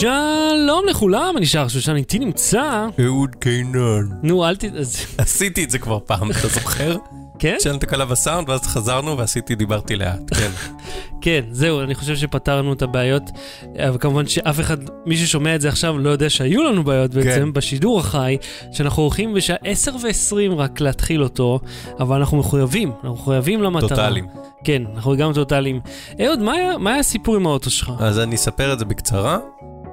שלום לכולם, אני שר שושן איתי נמצא. אהוד קינן. נו, אל ת... עשיתי את זה כבר פעם, אתה זוכר? כן? שאלנו תקלה בסאונד, ואז חזרנו ועשיתי, דיברתי לאט, כן. כן, זהו, אני חושב שפתרנו את הבעיות. אבל כמובן שאף אחד, מי ששומע את זה עכשיו לא יודע שהיו לנו בעיות בעצם כן. בשידור החי, שאנחנו הולכים בשעה 10 ו-20 רק להתחיל אותו, אבל אנחנו מחויבים, אנחנו מחויבים למטרה. טוטאלים. כן, אנחנו גם טוטאלים. אהוד, מה מה היה הסיפור עם האוטו שלך? אז אני אספר את זה בקצרה.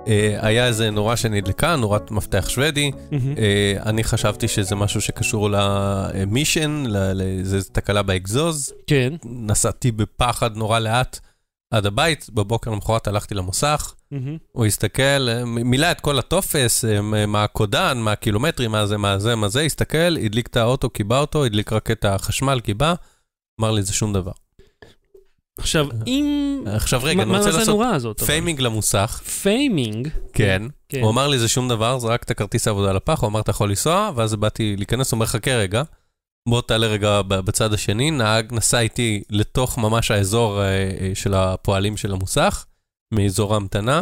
אה, היה איזה נורה שנדלקה, נורת מפתח שוודי. אה, אני חשבתי שזה משהו שקשור למישן, לאיזו תקלה באגזוז. כן. נסעתי בפחד נורא לאט עד הבית, בבוקר למחרת הלכתי למוסך. הוא הסתכל, אה, מילא את כל הטופס, מה הקודן, מה הקילומטרים, מה זה, מה זה, מה זה, הסתכל, הדליק את האוטו, קיבע אותו, הדליק רק את החשמל, קיבע, אמר לי זה שום דבר. עכשיו, אם... עכשיו רגע, אני רוצה מה זה לעשות הזאת? אבל? faming למוסך, faming? כן. כן. הוא אמר לי זה שום דבר, זרק את הכרטיס העבודה לפח, הוא אמר אתה יכול לנסוע, ואז באתי להיכנס, הוא אומר חכה רגע, בוא תעלה רגע בצד השני, נהג נסע איתי לתוך ממש האזור אה, אה, של הפועלים של המוסך, מאזור ההמתנה,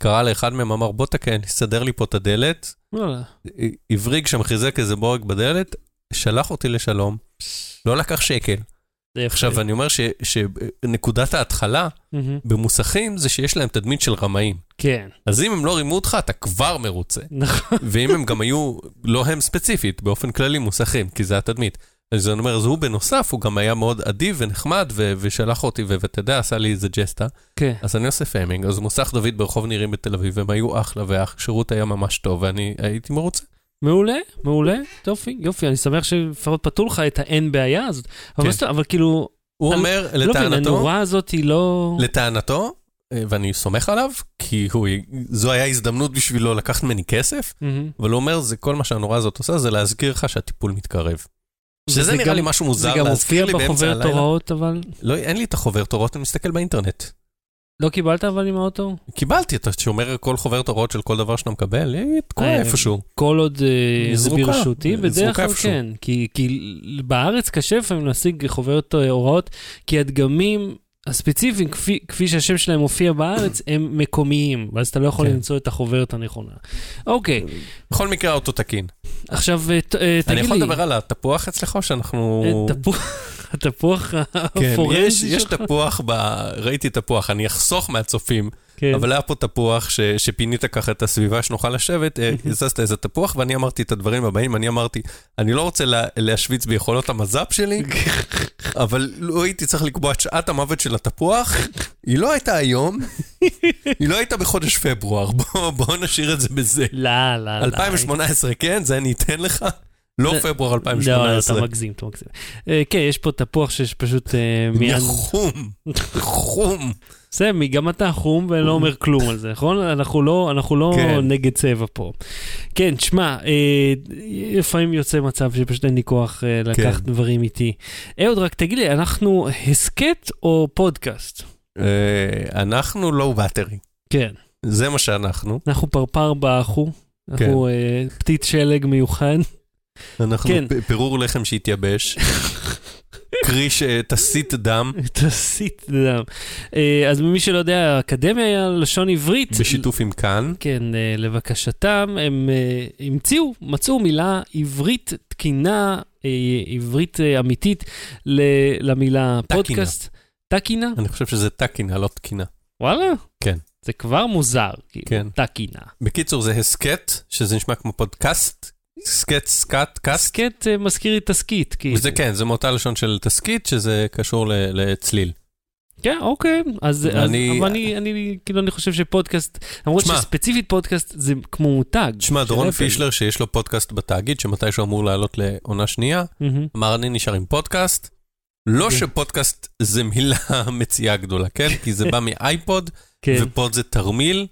קרא לאחד מהם, אמר בוא תקן, סדר לי פה את הדלת, וואלה. הבריג שם חיזק איזה בורג בדלת, שלח אותי לשלום, לא לקח שקל. עכשיו, אני אומר שנקודת ההתחלה. במוסכים זה שיש להם תדמית של רמאים. כן. אז אם הם לא רימו אותך, אתה כבר מרוצה. נכון. ואם הם גם היו, לא הם ספציפית, באופן כללי מוסכים, כי זה התדמית. אז אני אומר, אז הוא בנוסף, הוא גם היה מאוד אדיב ונחמד, ו- ושלח אותי, ואתה יודע, עשה לי איזה ג'סטה. כן. אז אני עושה faming, אז מוסך דוד ברחוב נירים בתל אביב, הם היו אחלה, והשירות היה ממש טוב, ואני הייתי מרוצה. מעולה, מעולה. יופי, יופי. אני שמח שלפחות פתרו לך את האין בעיה הזאת. אבל כן. זאת- אבל כאילו, הוא אומר, לא לטענתו, הנורה הזאת היא לא... לטענתו, אה, ואני סומך עליו, כי הוא, זו היה הזדמנות בשבילו לקחת ממני כסף, מהמם. אבל הוא אומר, זה כל מה שהנורה הזאת עושה, זה להזכיר לך שהטיפול מתקרב. שזה נראה גם- לי משהו זה מוזר גם להזכיר מופיע לי באמצע בחוברת הלילה. הוראות, אבל... לא, אין לי את החוברת הוראות, אני מסתכל באינטרנט. לא קיבלת אבל עם האוטו? קיבלתי, אתה שומר כל חוברת הוראות של כל דבר שאתה מקבל, היא תקועה אה, איפשהו. כל עוד אה, זה ברשותי, בדרך כלל. כן. כי, כי בארץ קשה לפעמים להשיג חוברת אה, הוראות, כי הדגמים הספציפיים, כפי, כפי שהשם שלהם מופיע בארץ, הם מקומיים, ואז אתה לא יכול כן. למצוא את החוברת הנכונה. אוקיי, בכל מקרה האוטו תקין. עכשיו ת- אני תגיד לי... יכול לדבר על התפוח אצלך או שאנחנו... תפוח, התפוח כן, הפורנזי יש, יש שלך? תפוח, ב... ראיתי תפוח, אני אחסוך מהצופים, כן. אבל היה פה תפוח ש... שפינית ככה את הסביבה שנוכל לשבת, אה, הזזת איזה תפוח, ואני אמרתי את הדברים הבאים, אני אמרתי, אני לא רוצה לה... להשוויץ ביכולות המז"פ שלי, אבל לא הייתי צריך לקבוע את שעת המוות של התפוח, היא לא הייתה היום, היא לא הייתה בחודש פברואר, בוא, בוא נשאיר את זה בזה. לא, לא, לא. 2018, כן, זה אני אתן לך. לא פברואר לא, לא, אתה 2018. מגזים, אתה מגזים. אה, כן, יש פה תפוח שיש פשוט... אה, מיד- חום, חום. בסדר, מי- גם אתה חום ולא אומר כלום על זה, נכון? אנחנו לא, אנחנו לא כן. נגד צבע פה. כן, שמע, אה, לפעמים יוצא מצב שפשוט אין לי כוח אה, לקחת כן. דברים איתי. אהוד, רק תגיד לי, אנחנו הסכת או פודקאסט? אה, אנחנו לואו באטרי, כן, זה מה שאנחנו. אנחנו פרפר באחו, אנחנו אה, פתית שלג מיוחד. אנחנו כן. פירור לחם שהתייבש, קרי שתסית דם תסיט דם. אה, אז מי שלא יודע, האקדמיה ללשון עברית, בשיתוף עם כאן. כן, אה, לבקשתם, הם אה, המציאו, מצאו מילה עברית תקינה, עברית אמיתית למילה. פודקאסט. תקינה? אני חושב שזה תקינה, לא תקינה. וואלה? כן. זה כבר מוזר, כאילו, כן. תקינה. בקיצור, זה הסכת, שזה נשמע כמו פודקאסט, הסכת, סקת, קאסט. הסכת אה, מזכיר לי תסכית, כאילו. וזה כן, זה מאותה לשון של תסכית, שזה קשור לצליל. כן, אוקיי. אז, אז אני- אבל אני, אני, כאילו, אני חושב שפודקאסט, למרות. שספציפית פודקאסט זה כמו מותג. תשמע, של דורון פישלר, שיש לו פודקאסט בתאגיד, שמתישהו אמור לעלות לעונה שנייה, מהמם. אמר, אני נשאר עם פודקאסט. לא כן. שפודקאסט זה מילה מציאה גדולה, כן? כי זה בא מאייפוד, כן. ופוד זה תרמיל.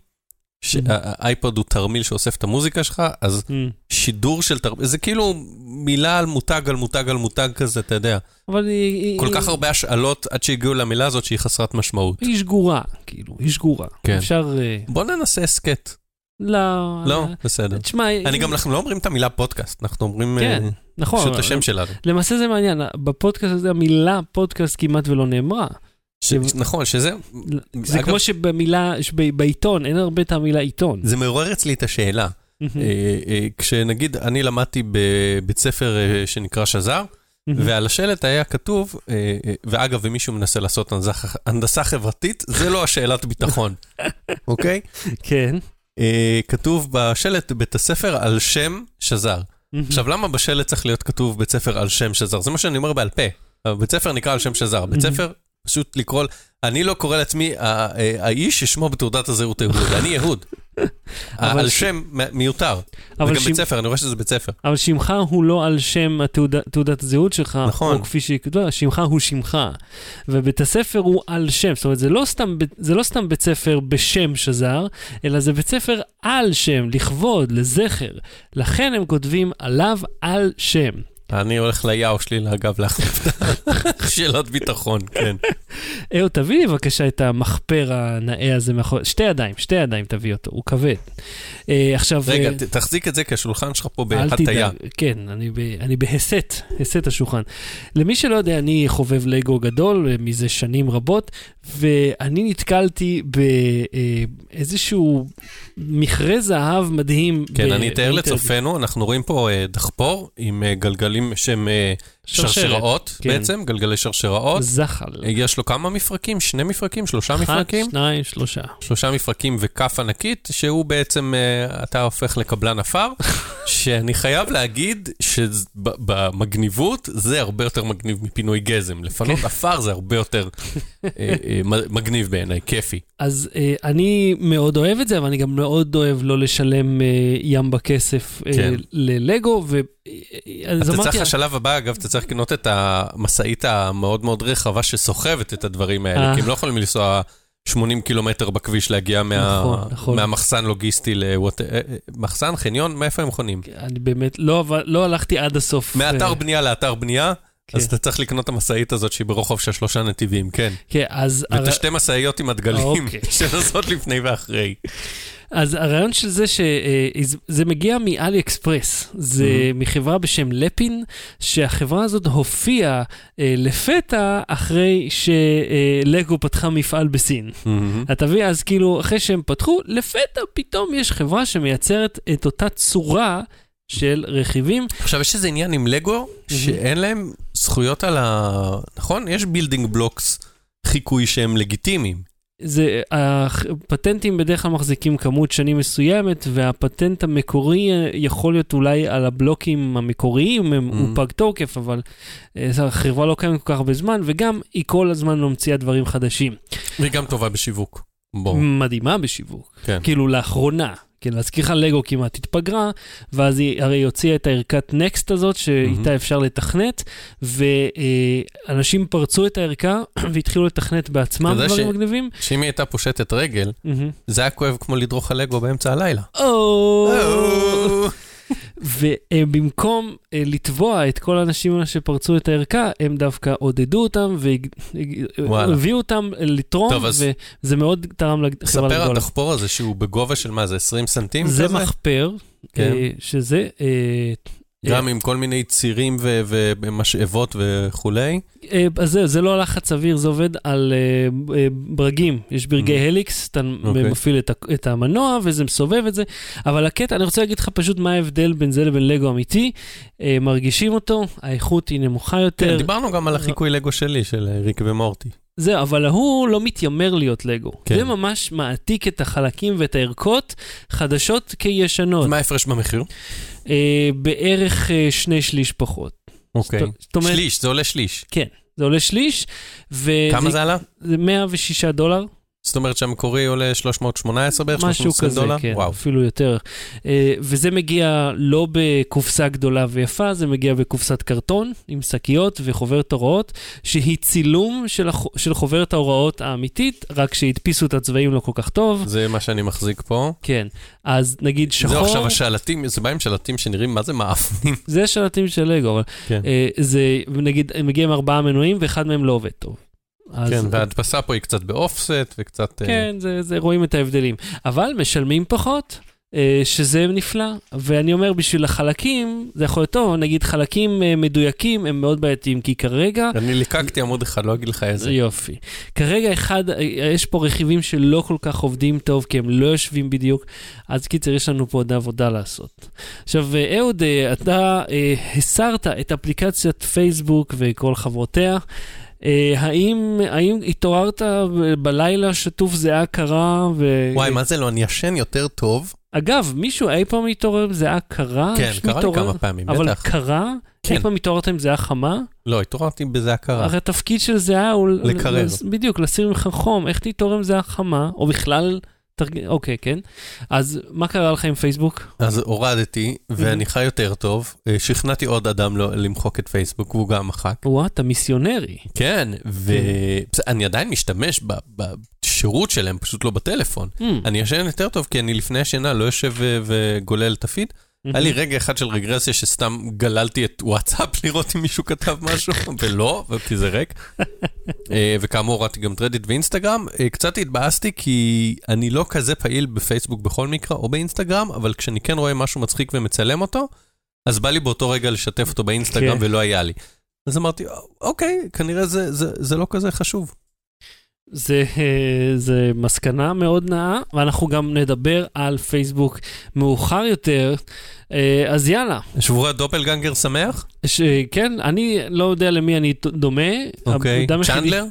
שהאייפוד הוא תרמיל שאוסף את המוזיקה שלך, אז אמ, שידור של תרמיל, זה כאילו מילה על מותג על מותג על מותג כזה, אתה יודע. אבל היא... כל כך הרבה השאלות עד שהגיעו למילה הזאת שהיא חסרת משמעות. היא שגורה, כאילו, היא שגורה. כן. אפשר... אה, בוא ננסה הסכת. לא... לא, אה, בסדר. תשמע... אני גם, אנחנו לא אומרים את המילה פודקאסט, אנחנו אומרים כן, אה, נכון. פשוט השם שלנו. למעשה זה מעניין, בפודקאסט הזה המילה פודקאסט כמעט ולא נאמרה. ש- נכון, שזה... זה אגב, כמו שבמילה, שב- בעיתון, אין הרבה את המילה עיתון. זה מעורר אצלי את השאלה. אה, אה, כשנגיד, אני למדתי בבית ספר אה, שנקרא שזר. ועל השלט היה כתוב, ואגב, אם מישהו מנסה לעשות הנדסה- חברתית, זה לא השאלת ביטחון, אוקיי? כן. כתוב בשלט בית הספר על שם שזר. עכשיו, למה בשלט צריך להיות כתוב בית ספר על שם שזר? זה מה שאני אומר בעל פה. בית ספר נקרא על שם שזר. בית. ספר, פשוט לקרוא, אני לא קורא לעצמי האיש ששמו בתעודת הזהות אהוד, אני יהוד. על שם מיותר. וגם ש- בית ספר, אני רואה שזה בית ספר. אבל שמך הוא לא על שם תעודת הזהות שלך, נכון. או כפי שכתוב, שמך הוא שמך. ובית הספר הוא על שם, זאת אומרת, זה לא סתם, זה לא סתם בית ספר בשם שזר, אלא זה בית ספר על שם, לכבוד, לזכר. לכן הם כותבים עליו על שם. אני הולך ליאו שלי לאגב להחליף את השאלות ביטחון, כן. אהו, תביא לי בבקשה את המחפר הנאה הזה מאחורי, שתי ידיים, שתי ידיים תביא אותו, הוא כבד. אה, עכשיו... רגע, אה, תחזיק את זה כי השולחן שלך פה בהטייה. כן, אני, ב, אני בהסת, הסת השולחן. למי שלא יודע, אני חובב לגו גדול אה, מזה שנים רבות, ואני נתקלתי באיזשהו מכרה זהב מדהים. כן, ב- אני אתאר. לצופינו, אנחנו רואים פה דחפור עם אה, שהם אה, שרשראות כן. בעצם, גלגלי שרשראות. זחל. יש לו כמה מפרקים? שני מפרקים? שלושה אחת, מפרקים? שניים, שלושה. שלושה מפרקים וכף ענקית, שהוא בעצם, אה, אתה הופך לקבלן עפר, שאני חייב להגיד שבמגניבות זה הרבה יותר מגניב מפינוי גזם. לפנות כן. עפר זה הרבה יותר אה, אה, מגניב בעיניי, כיפי. אז אני מאוד אוהב את זה, אבל אני גם מאוד אוהב לא לשלם ים בכסף כן. ללגו, ו... אתה. צריך, השלב הבא, אגב, אתה צריך לקנות את המשאית המאוד מאוד רחבה שסוחבת את הדברים האלה, אה. כי הם לא יכולים לנסוע 80 קילומטר בכביש להגיע מה- נכון, נכון. מהמחסן לוגיסטי למחסן, חניון, מאיפה הם חונים? אני באמת לא, לא הלכתי עד הסוף. מאתר אה, בנייה לאתר בנייה, כן. אז אתה צריך לקנות את המשאית הזאת שהיא ברוחב של שלושה נתיבים, כן. כן, אז... ואת הר- השתי משאיות עם הדגלים, אוקיי. שנוסעות לפני ואחרי. אז הרעיון של זה שזה מגיע מאלי אקספרס, זה מחברה בשם לפין, שהחברה הזאת הופיעה אה, לפתע אחרי שלגו פתחה מפעל בסין. אתה מבין? אז כאילו, אחרי שהם פתחו, לפתע פתאום יש חברה שמייצרת את אותה צורה של רכיבים. עכשיו, יש איזה עניין עם לגו, שאין להם זכויות על ה... נכון? יש building blocks חיקוי שהם לגיטימיים. זה, הפטנטים בדרך כלל מחזיקים כמות שנים מסוימת, והפטנט המקורי אה, יכול להיות אולי על הבלוקים המקוריים, אהם. הוא פג תוקף, אבל אה, החברה לא קיימת כל כך הרבה זמן, וגם היא כל הזמן לא ממציאה דברים חדשים. והיא גם טובה בשיווק. בוא. מדהימה בשיווק. כן. כאילו לאחרונה, כן, להזכיר לך לגו כמעט התפגרה, ואז היא הרי הוציאה את הערכת נקסט הזאת, שאיתה אפשר לתכנת, ואנשים פרצו את הערכה והתחילו לתכנת בעצמם דברים ש- מגניבים. שאם היא הייתה פושטת רגל, מהמם. זה היה כואב כמו לדרוך על לגו באמצע הלילה. או. ובמקום אה, לתבוע את כל האנשים שפרצו את הערכה, הם דווקא עודדו אותם. והביאו אותם לתרום, טוב, אז- וזה מאוד תרם לחברה ספר על. הדחפור הזה שהוא בגובה של מה זה, 20 סנטים זה כזה? מחפר, כן. אה, שזה... גם עם כל מיני צירים ומשאבות וכולי. אה, אז זהו, זה לא לחץ אוויר, זה עובד על אה, אה, ברגים. יש ברגי Mm. הליקס, אתה אוקיי. מפעיל את המנוע וזה מסובב את זה. אבל הקטע, אני רוצה להגיד לך פשוט מה ההבדל בין זה לבין לגו אמיתי. מרגישים אותו, האיכות היא נמוכה כן, יותר. דיברנו גם על החיקוי לגו שלי, של ריק ומורטי. זהו, אבל ההוא לא מתיימר להיות לגו. כן. זה ממש מעתיק את החלקים ואת הערכות חדשות כישנות. מה ההפרש במחיר? אה, בערך אה, שני שליש פחות. אוקיי. זאת אומרת, שליש, זה עולה שליש. זה עולה שליש. וזה- כמה זה עלה? זה 106 דולר. זאת אומרת שהמקורי עולה 318 בערך, משהו 320 כזה, דולר? כן, וואו. אפילו יותר. אה, וזה מגיע לא בקופסה גדולה ויפה, זה מגיע בקופסת קרטון עם שקיות וחוברת הוראות, שהיא צילום של, הח... של חוברת ההוראות האמיתית, רק שהדפיסו את הצבעים לא כל כך טוב. זה מה שאני מחזיק פה. כן, אז נגיד שחור, זהו, עכשיו השלטים, זה בא עם שלטים שנראים מה זה מאפנים. זה שלטים של לגו, אבל כן. אה, זה נגיד, הם מגיעים עם ארבעה מנועים ואחד מהם לא עובד טוב. כן, וההדפסה פה היא קצת באופסט וקצת... אה, כן, זה, זה רואים את ההבדלים. אבל משלמים פחות, אה, שזה נפלא. ואני אומר, בשביל החלקים, זה יכול להיות טוב, נגיד חלקים אה, מדויקים הם מאוד בעייתיים, כי כרגע... אני ליקקתי עמוד אחד, לא אגיד לך איזה. יופי. כרגע אחד, יש פה רכיבים שלא כל כך עובדים טוב, כי הם לא יושבים בדיוק, אז קיצר, יש לנו פה עוד עבודה לעשות. עכשיו, אה, אהוד, אה, אתה הסרת את אפליקציית פייסבוק וכל חברותיה. אה, האם, האם התעוררת בלילה שטוף זיעה קרה? ו... וואי, מה זה לא? אני ישן יותר טוב. אגב, מישהו אי פעם מתעורר עם זיעה קרה? כן, קרה לי מתעורר- כמה פעמים, אבל בטח. קרה? כן. אי פעם התעוררת עם זיעה חמה? לא, התעוררתי בזה הכרה. הרי התפקיד של זיעה הוא... לקרר. לס- בדיוק, להסיר ממך חום. איך תתעורר עם זיעה חמה? או בכלל... תרג... אוקיי, כן. אז מה קרה לך עם פייסבוק? אז הורדתי, ואני חי יותר טוב. אה, שכנעתי עוד אדם לא- למחוק את פייסבוק, והוא גם מחק. וואו, אתה מיסיונרי. כן, ואני עדיין משתמש ב- בשירות שלהם, פשוט לא בטלפון. אני ישן יותר טוב, כי אני לפני השינה לא יושב ו- וגולל את הפיד. היה לי רגע אחד של רגרסיה שסתם גללתי את וואטסאפ לראות אם מישהו כתב משהו, ולא, כי זה ריק. אה, וכאמור, הורדתי גם טרדיט ואינסטגרם. אה, קצת התבאסתי כי אני לא כזה פעיל בפייסבוק בכל מקרה, או באינסטגרם, אבל כשאני כן רואה משהו מצחיק ומצלם אותו, אז בא לי באותו רגע לשתף אותו באינסטגרם כן. ולא היה לי. אז אמרתי, אוקיי, כנראה זה, זה, זה לא כזה חשוב. זה, אה, זה מסקנה מאוד נאה, ואנחנו גם נדבר על פייסבוק מאוחר יותר. אה, אז יאללה, שבוע דופלגנגר שמח? ש... כן, אני לא יודע למי אני דומה. אוקיי. היחידי- צ'נדלר?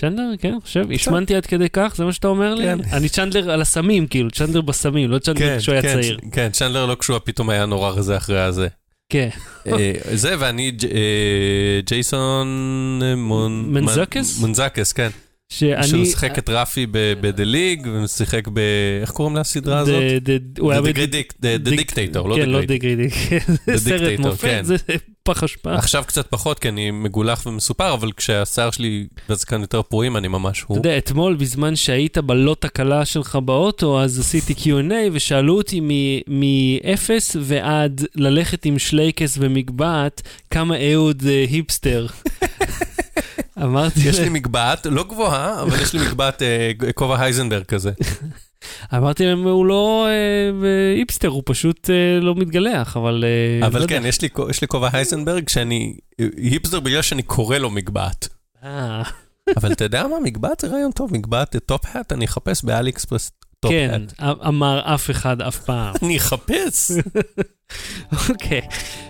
צ'נדלר, כן, חושב, השמנתי עד כדי כך, זה מה שאתה אומר לי? כן. אני צ'נדלר על הסמים, כאילו, צ'נדלר בסמים, לא צ'נדלר כשהוא היה כן, צעיר. כן, צ'נדלר לא כשהוא פתאום היה נורא רזה אחרי הזה. כן. אה, זה ואני אה, ג'ייסון אה, מון... מנזקס? מונזקס, כן. שאני... שהוא שיחק את רפי ב-The League, ושיחק ב... איך קוראים לסדרה הזאת? ד- ד- הוא היה The בד- Dic- The Dictator, לא כן, לא The Great. זה סרט Dictator, מופת, כן. זה פח אשפה. עכשיו קצת פחות, כי אני מגולח ומסופר, אבל כשהשיער שלי והזקן יותר פרועים, אני ממש אתה הוא. יודע, אתמול בזמן שהיית בלוט הקלה שלך באוטו, אז עשיתי Q&A ושאלו אותי מ-0 ועד ללכת עם שלייקס ומגבעת, כמה אהוד אה, היפסטר. אמרתי יש לי מגבעת, לא גבוהה, אבל יש לי מגבעת אה, כובע הייזנברג כזה. אמרתי להם, הוא לא אה, היפסטר, הוא פשוט אה, לא מתגלח, אבל... לא אבל. כן, יש לי- יש לי כובע הייזנברג שאני היפסטר בגלל שאני קורא לו מגבעת. אבל אתה יודע מה, מגבעת זה רעיון טוב, מגבעת top hat, אני אחפש באלי אקספרס טופ כן, האט. אמר אף אחד אף פעם. אני אחפש. אוקיי.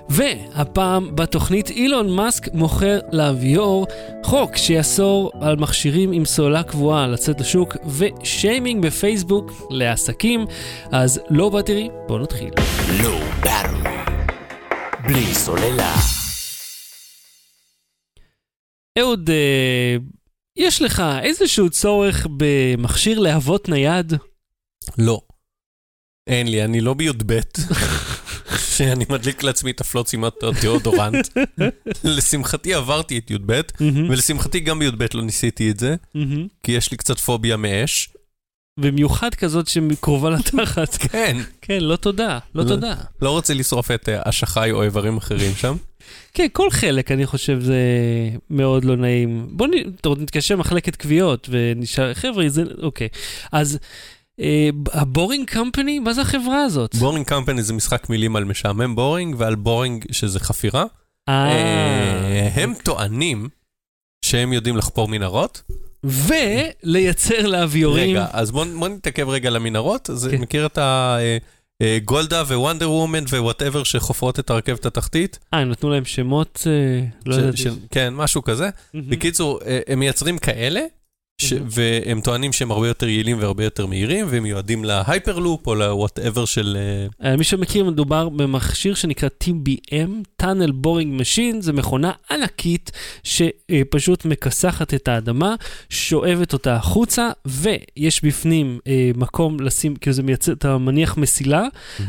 והפעם בתוכנית אילון מאסק מוכר לביא חוק שיאסור על מכשירים עם סוללה קבועה לצאת לשוק ושיימינג בפייסבוק לעסקים. אז לא באטרי, בואו נתחיל. לא באטרי. בלי סוללה. אהוד, אה, יש לך איזשהו צורך במכשיר להבות נייד? לא. אין לי, אני לא בי"ב, שאני מדליק לעצמי את הפלוץ עם הדאודורנט. לשמחתי עברתי את י"ב, ולשמחתי גם בי"ב לא ניסיתי את זה. כי יש לי קצת פוביה מאש. במיוחד כזאת שקרובה לתחת. כן, כן, לא תודה, לא לא. תודה. לא רוצה לשרוף את אה, אשחי או איברים אחרים שם. כן, כל חלק, אני חושב, זה מאוד לא נעים. בוא נ... אתה עוד נתקשר מחלקת כוויות ונשאל, חבר'ה, זה... אוקיי. אז ה Boring Company, מה זה החברה הזאת? Boring Company זה משחק מילים על משעמם boring ועל boring שזה חפירה. אה, אה, הם טוענים שהם יודעים לחפור מנהרות. ולייצר להביורים. רגע, אז בוא נתעכב רגע למנהרות. אז כן. מכיר את הגולדה ו Wonder Woman ו whatever שחופרות את הרכבת התחתית? אה, הם נתנו להם שמות, אה, לא. של- כן, משהו כזה. בקיצור, אה, הם מייצרים כאלה. והם טוענים שהם הרבה יותר יעילים והרבה יותר מהירים, והם מיועדים ל Hyperloop או ל whatever של... אה, מי שמכיר, מדובר במכשיר שנקרא TBM, Tunnel Boring Machine, זו מכונה ענקית שפשוט מכסחת את האדמה, שואבת אותה החוצה, ויש בפנים אה, מקום לשים, כאילו זה מייצר, אתה מניח מסילה,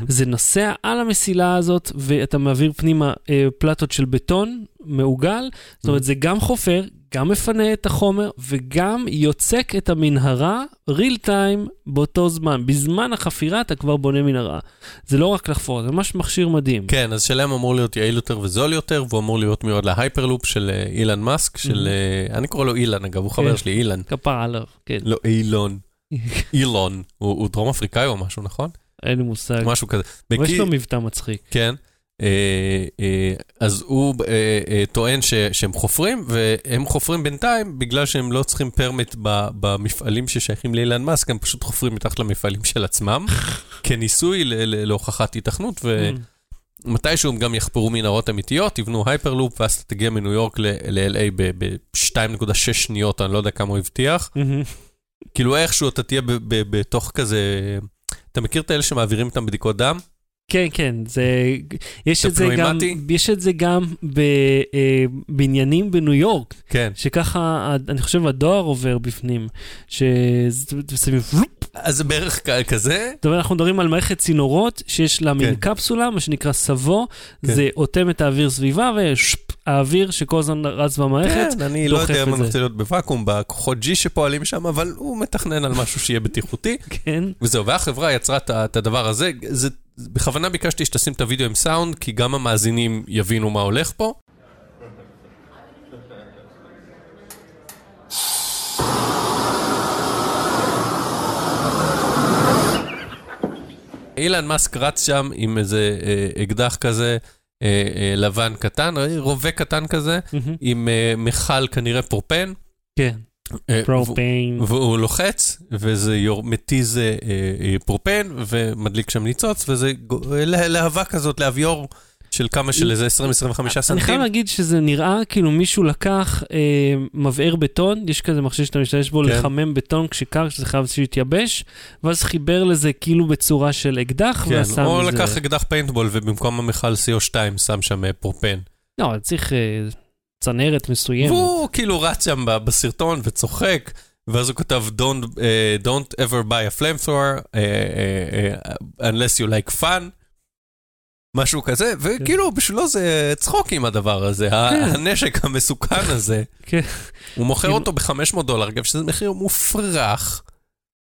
זה נוסע על המסילה הזאת, ואתה מעביר פנימה אה, פלטות של בטון מעוגל, זאת אומרת, זה גם חופר, גם מפנה את החומר, וגם יוצק את המנהרה real time באותו זמן. בזמן החפירה אתה כבר בונה מנהרה. זה לא רק לחפור, זה ממש מכשיר מדהים. כן, אז שלהם אמור להיות יעיל יותר וזול יותר, והוא אמור להיות מיועד ל Hyperloop של אה, אילן מאסק, של... אה, אני קורא לו אילן, אגב, הוא חבר כן. שלי, אילן. כפרה עליו, כן. לא, אילון. אילון. הוא דרום אפריקאי או משהו, נכון? אין לי מושג. משהו כזה. אבל יש לו מבטא מצחיק. כן. אה, אה, אז הוא אה, טוען שהם חופרים, והם חופרים בינתיים בגלל שהם לא צריכים permit ב, במפעלים ששייכים לאילן מאסק, הם פשוט חופרים מתחת למפעלים של עצמם, כניסוי להוכחת היתכנות, Mm. ומתישהו הם גם יחפרו מנהרות אמיתיות, יבנו Hyperloop, ואז תגיע מניו יורק ל-LA ב-2.6 שניות, אני לא יודע כמה הוא הבטיח. מהמם. כאילו איכשהו אתה תהיה בתוך כזה... אתה מכיר את האלה שמעבירים איתם בדיקות דם? כן, כן, זה, יש את זה גם? יש את זה גם בבניינים בניו יורק, כן. שככה, אני חושב, הדואר עובר בפנים, ששמים, אז זה בערך כזה, זאת אומרת, אנחנו מדברים על מערכת צינורות שיש לה מין כן. קפסולה, מה שנקרא סבו, כן. זה אוטם את האוויר סביבה, והאוויר שכל הזמן רץ במערכת, כן, אני לא יודע אם אני. רוצה להיות בוואקום בכוחות G שפועלים שם, אבל הוא מתכנן על משהו שיהיה בטיחותי, כן, וזהו, והחברה יצרה את הדבר הזה. זה, בכוונה ביקשתי שתשים את הוידאו עם סאונד, כי גם המאזינים יבינו מה הולך פה. אילן מאסק רץ שם עם איזה אה, אקדח כזה, אה, אה, לבן קטן, אה, רובה קטן כזה, מהמם. עם אה, מכל כנראה פרופן. כן, אה, פרופיין, והוא לוחץ, וזה מתיז אה, אה, פרופן, ומדליק שם ניצוץ, וזה להבה כזאת, להביור של כמה של איזה 20-25 אני סנטים. חייב להגיד שזה נראה כאילו מישהו לקח אה, מבער בטון, יש כזה מכשיר שאתה משתמש בו כן. לחמם בטון כשקר, שזה חייב שיתייבש, ואז חיבר לזה כאילו בצורה של אקדח, כן, ועשה או מזה... לקח אקדח פיינטבול, ובמקום המכל CO2 שם שם פרופן. לא, צריך אה, צנרת מסוימת. והוא כאילו רץ שם בסרטון וצוחק. ואז הוא כתב, don't, uh, don't ever buy a flamethrower uh, uh, unless you like fun, משהו כזה, וכאילו בשבילו זה צחוק עם הדבר הזה, כן. הנשק המסוכן הזה. כן. הוא מוכר אותו ב-500 דולר, אגב, שזה מחיר מופרך.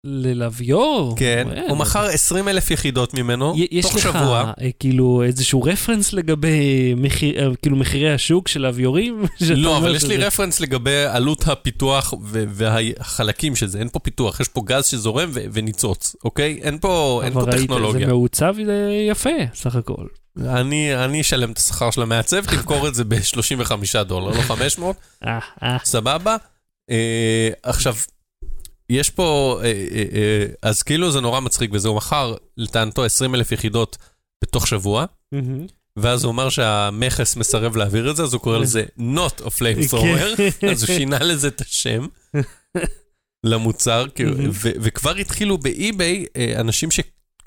ללוויור? כן, אה, הוא מכר 20 אלף יחידות ממנו, יש תוך לך שבוע. אה, כאילו איזשהו רפרנס לגבי מחיר, אה, כאילו מחירי השוק של? שאתה לא, אבל יש לי שזה- רפרנס לגבי עלות הפיתוח ו- והחלקים של זה. אין פה פיתוח, יש פה גז שזורם ו- וניצוץ, אוקיי? אין פה אין פה אבל ראית, טכנולוגיה. זה מעוצב יפה, סך הכל. אני אני אשלם את השכר של המעצב, תמכור את זה ב-35 דולר, לא 500, אה. סבבה. עכשיו, יש פה, אה, אה, אה, אז כאילו זה נורא מצחיק, וזה הוא מכר לטענתו 20 אלף יחידות בתוך שבוע. ואז הוא אמר שהמכס מסרב להעביר את זה, אז הוא קורא לזה not a flamethrower, כן. אז הוא שינה לזה את השם למוצר, וכבר התחילו באי-ביי אנשים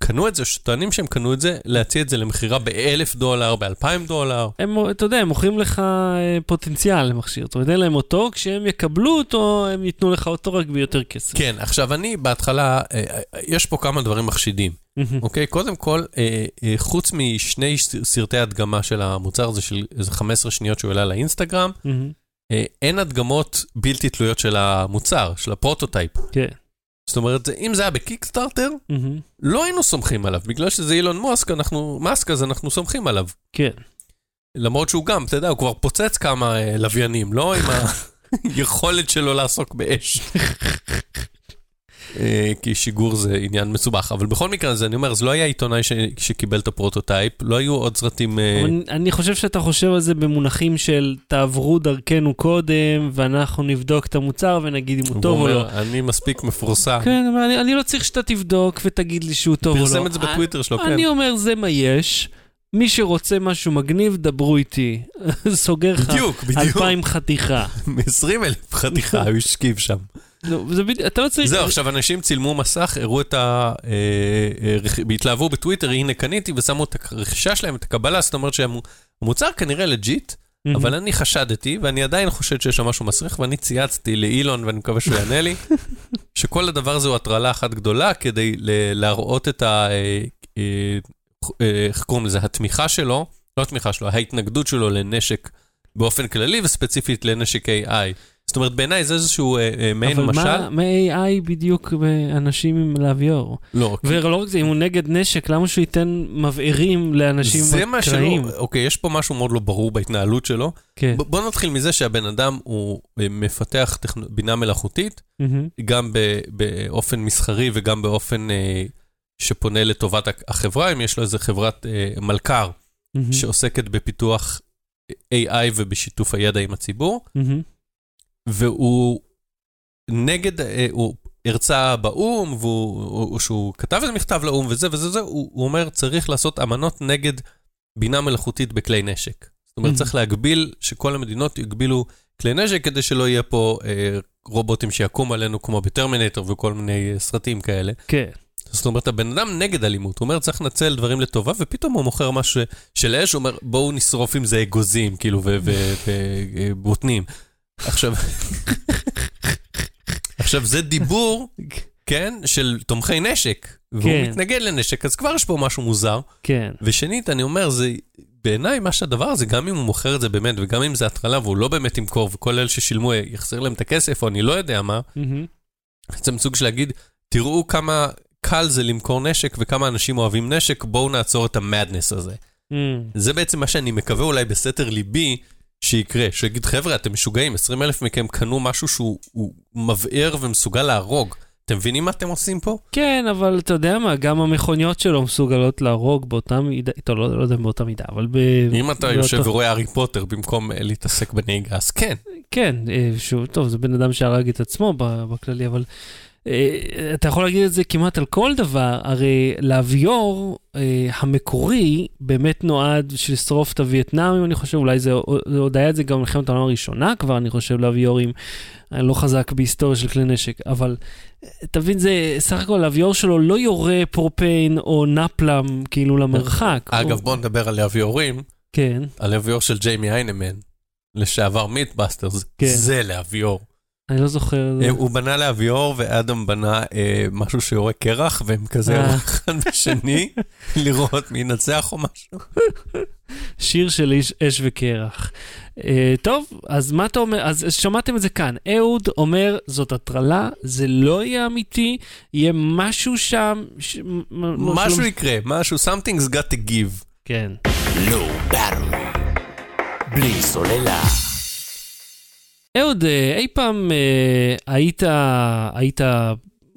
שקנו את זה, שטוענים שהם קנו את זה, להציע את זה למכירה באלף דולר, באלפיים דולר. הם, אתה יודע, הם מוכרים לך אה, פוטנציאל למכשיר. אומרת, אין להם אותו, כשהם יקבלו אותו, הם ייתנו לך אותו רק ביותר כסף. כן, עכשיו אני בהתחלה, אה, אה, יש פה כמה דברים מחשידים. אוקיי? קודם כל, חוץ משני סרטי הדגמה של המוצר הזה, של איזה 15 שניות שהוא העלה לאינסטגרם, אין הדגמות בלתי תלויות של המוצר, של ה prototype. כן. זאת אומרת, אם זה היה ב Kickstarter, מהמם. לא היינו סומכים עליו. בגלל שזה אילון מאסק, אנחנו, מאסק, אז אנחנו סומכים עליו. כן. למרות שהוא גם, אתה יודע, הוא כבר פוצץ כמה אה, לוויינים, לא עם היכולת שלו לעסוק באש. אה, כי שיגור זה עניין מסובך. אבל בכל מקרה, אז אני אומר, זה לא היה עיתונאי ש- שקיבל את ה prototype, לא היו עוד סרטים... אה, אבל אני חושב שאתה חושב על זה במונחים של תעברו דרכנו קודם, ואנחנו נבדוק את המוצר ונגיד אם הוא טוב או לא. אני מספיק מפורסם. כן, אבל אני, אני לא צריך שאתה תבדוק ותגיד לי שהוא טוב או לא. פרסם את זה בטוויטר שלו, כן. אני אומר, זה מה יש. מי שרוצה משהו מגניב, דברו איתי. סוגר לך בדיוק, בדיוק. אלפיים חתיכה. מ-20 אלף חתיכה, הוא השכיב שם. לא, זה בדיוק, אתה לא צריך... זהו, עכשיו אנשים צילמו מסך, הראו את ה... אה, אה, התלהבו בטוויטר, הנה קניתי, ושמו את הרכישה שלהם, את הקבלה, זאת אומרת שהמוצר כנראה legit. אבל אני חשדתי, ואני עדיין חושד שיש שם משהו מסריח, ואני צייצתי לאילון, ואני מקווה שהוא יענה לי, שכל הדבר הזה הוא הטרלה אחת גדולה, כדי ל- להראות את ה... אה, איך קוראים לזה? התמיכה שלו, לא התמיכה שלו, ההתנגדות שלו לנשק באופן כללי, וספציפית לנשק AI. זאת אומרת, בעיניי זה איזשהו אה, אה, מעין אבל משל. מה- מה AI בדיוק באנשים עם להביור? לא, כי- ולא רק זה, אם הוא נגד נשק, למה שהוא ייתן מבערים לאנשים זה מה? שלא, אוקיי, יש פה משהו מאוד לא ברור בהתנהלות שלו. כן. ב- בוא נתחיל מזה שהבן אדם הוא אה, מפתח טכנו- בינה מלאכותית, מהמם. גם ב- באופן מסחרי וגם באופן אה, שפונה לטובת החברה, אם יש לו איזה חברת אה, מלכ"ר שעוסקת בפיתוח AI ובשיתוף הידע עם הציבור, והוא נגד, אה, הוא הרצה באו"ם, והוא, שהוא כתב איזה מכתב לאו"ם וזה וזה זה, הוא, הוא אומר, צריך לעשות אמנות נגד בינה מלאכותית בכלי נשק. זאת אומרת. צריך להגביל, שכל המדינות יגבילו כלי נשק כדי שלא יהיה פה אה, רובוטים שיקום עלינו כמו בטרמינטור וכל מיני אה, סרטים כאלה. כן. זאת אומרת, הבן אדם נגד אלימות, הוא אומר, צריך לנצל דברים לטובה, ופתאום הוא מוכר משהו של אש, הוא אומר, בואו נשרוף עם זה אגוזים, כאילו, ובוטנים. עכשיו, עכשיו, זה דיבור, כן, של תומכי נשק, והוא כן. מתנגד לנשק, אז כבר יש פה משהו מוזר. כן. ושנית, אני אומר, זה, בעיניי, מה שהדבר הזה, גם אם הוא מוכר את זה באמת, וגם אם זה הטרלה, והוא לא באמת ימכור, וכל אלה ששילמו יחזיר להם את הכסף, או אני לא יודע מה, מהמם, בעצם סוג של להגיד, תראו כמה קל זה למכור נשק וכמה אנשים אוהבים נשק, בואו נעצור את המדנס הזה. מהמם. זה בעצם מה שאני מקווה אולי בסתר ליבי שיקרה, שיגיד, חבר'ה, אתם משוגעים, 20 אלף מכם קנו משהו שהוא הוא מבער ומסוגל להרוג. אתם מבינים מה אתם עושים פה? כן, אבל אתה יודע מה, גם המכוניות שלו מסוגלות להרוג באותה מידה, טוב, לא, לא יודע אם באותה מידה, אבל ב... אם אתה באותו- יושב ורואה הארי פוטר במקום אה, להתעסק בנהיגה, אז כן. כן, אה, שוב, טוב, זה בן אדם שהרג את עצמו בכללי, אבל אתה יכול להגיד את זה כמעט על כל דבר, הרי לאביור אה, המקורי באמת נועד בשביל לשרוף את הווייטנאמים, אני חושב, אולי זה, עוד היה את זה גם במלחמת העולם הראשונה כבר, אני חושב, לאביורים. אני לא חזק בהיסטוריה של כלי נשק, אבל אה, תבין, זה סך הכל האביור שלו לא יורה פרופיין או נפלם כאילו למרחק. אגב, הוא- בואו נדבר על לאביורים, כן, על להביור של ג'יימי איינמן, לשעבר MythBusters, כן. זה להביור. אני לא זוכר. אה, הוא בנה להביור ואדם בנה אה, משהו שיורה קרח, והם כזה אה. אחד בשני, לראות מי ינצח או משהו. שיר של איש אש וקרח. Uh, טוב, אז מה אתה אומר? אז שמעתם את זה כאן. אהוד אומר, זאת הטרלה, זה לא יהיה אמיתי, יהיה משהו שם... ש... משהו שלא- יקרה, משהו, something's got to give. כן. בלי סוללה. אהוד, אה, אי פעם אה, היית, היית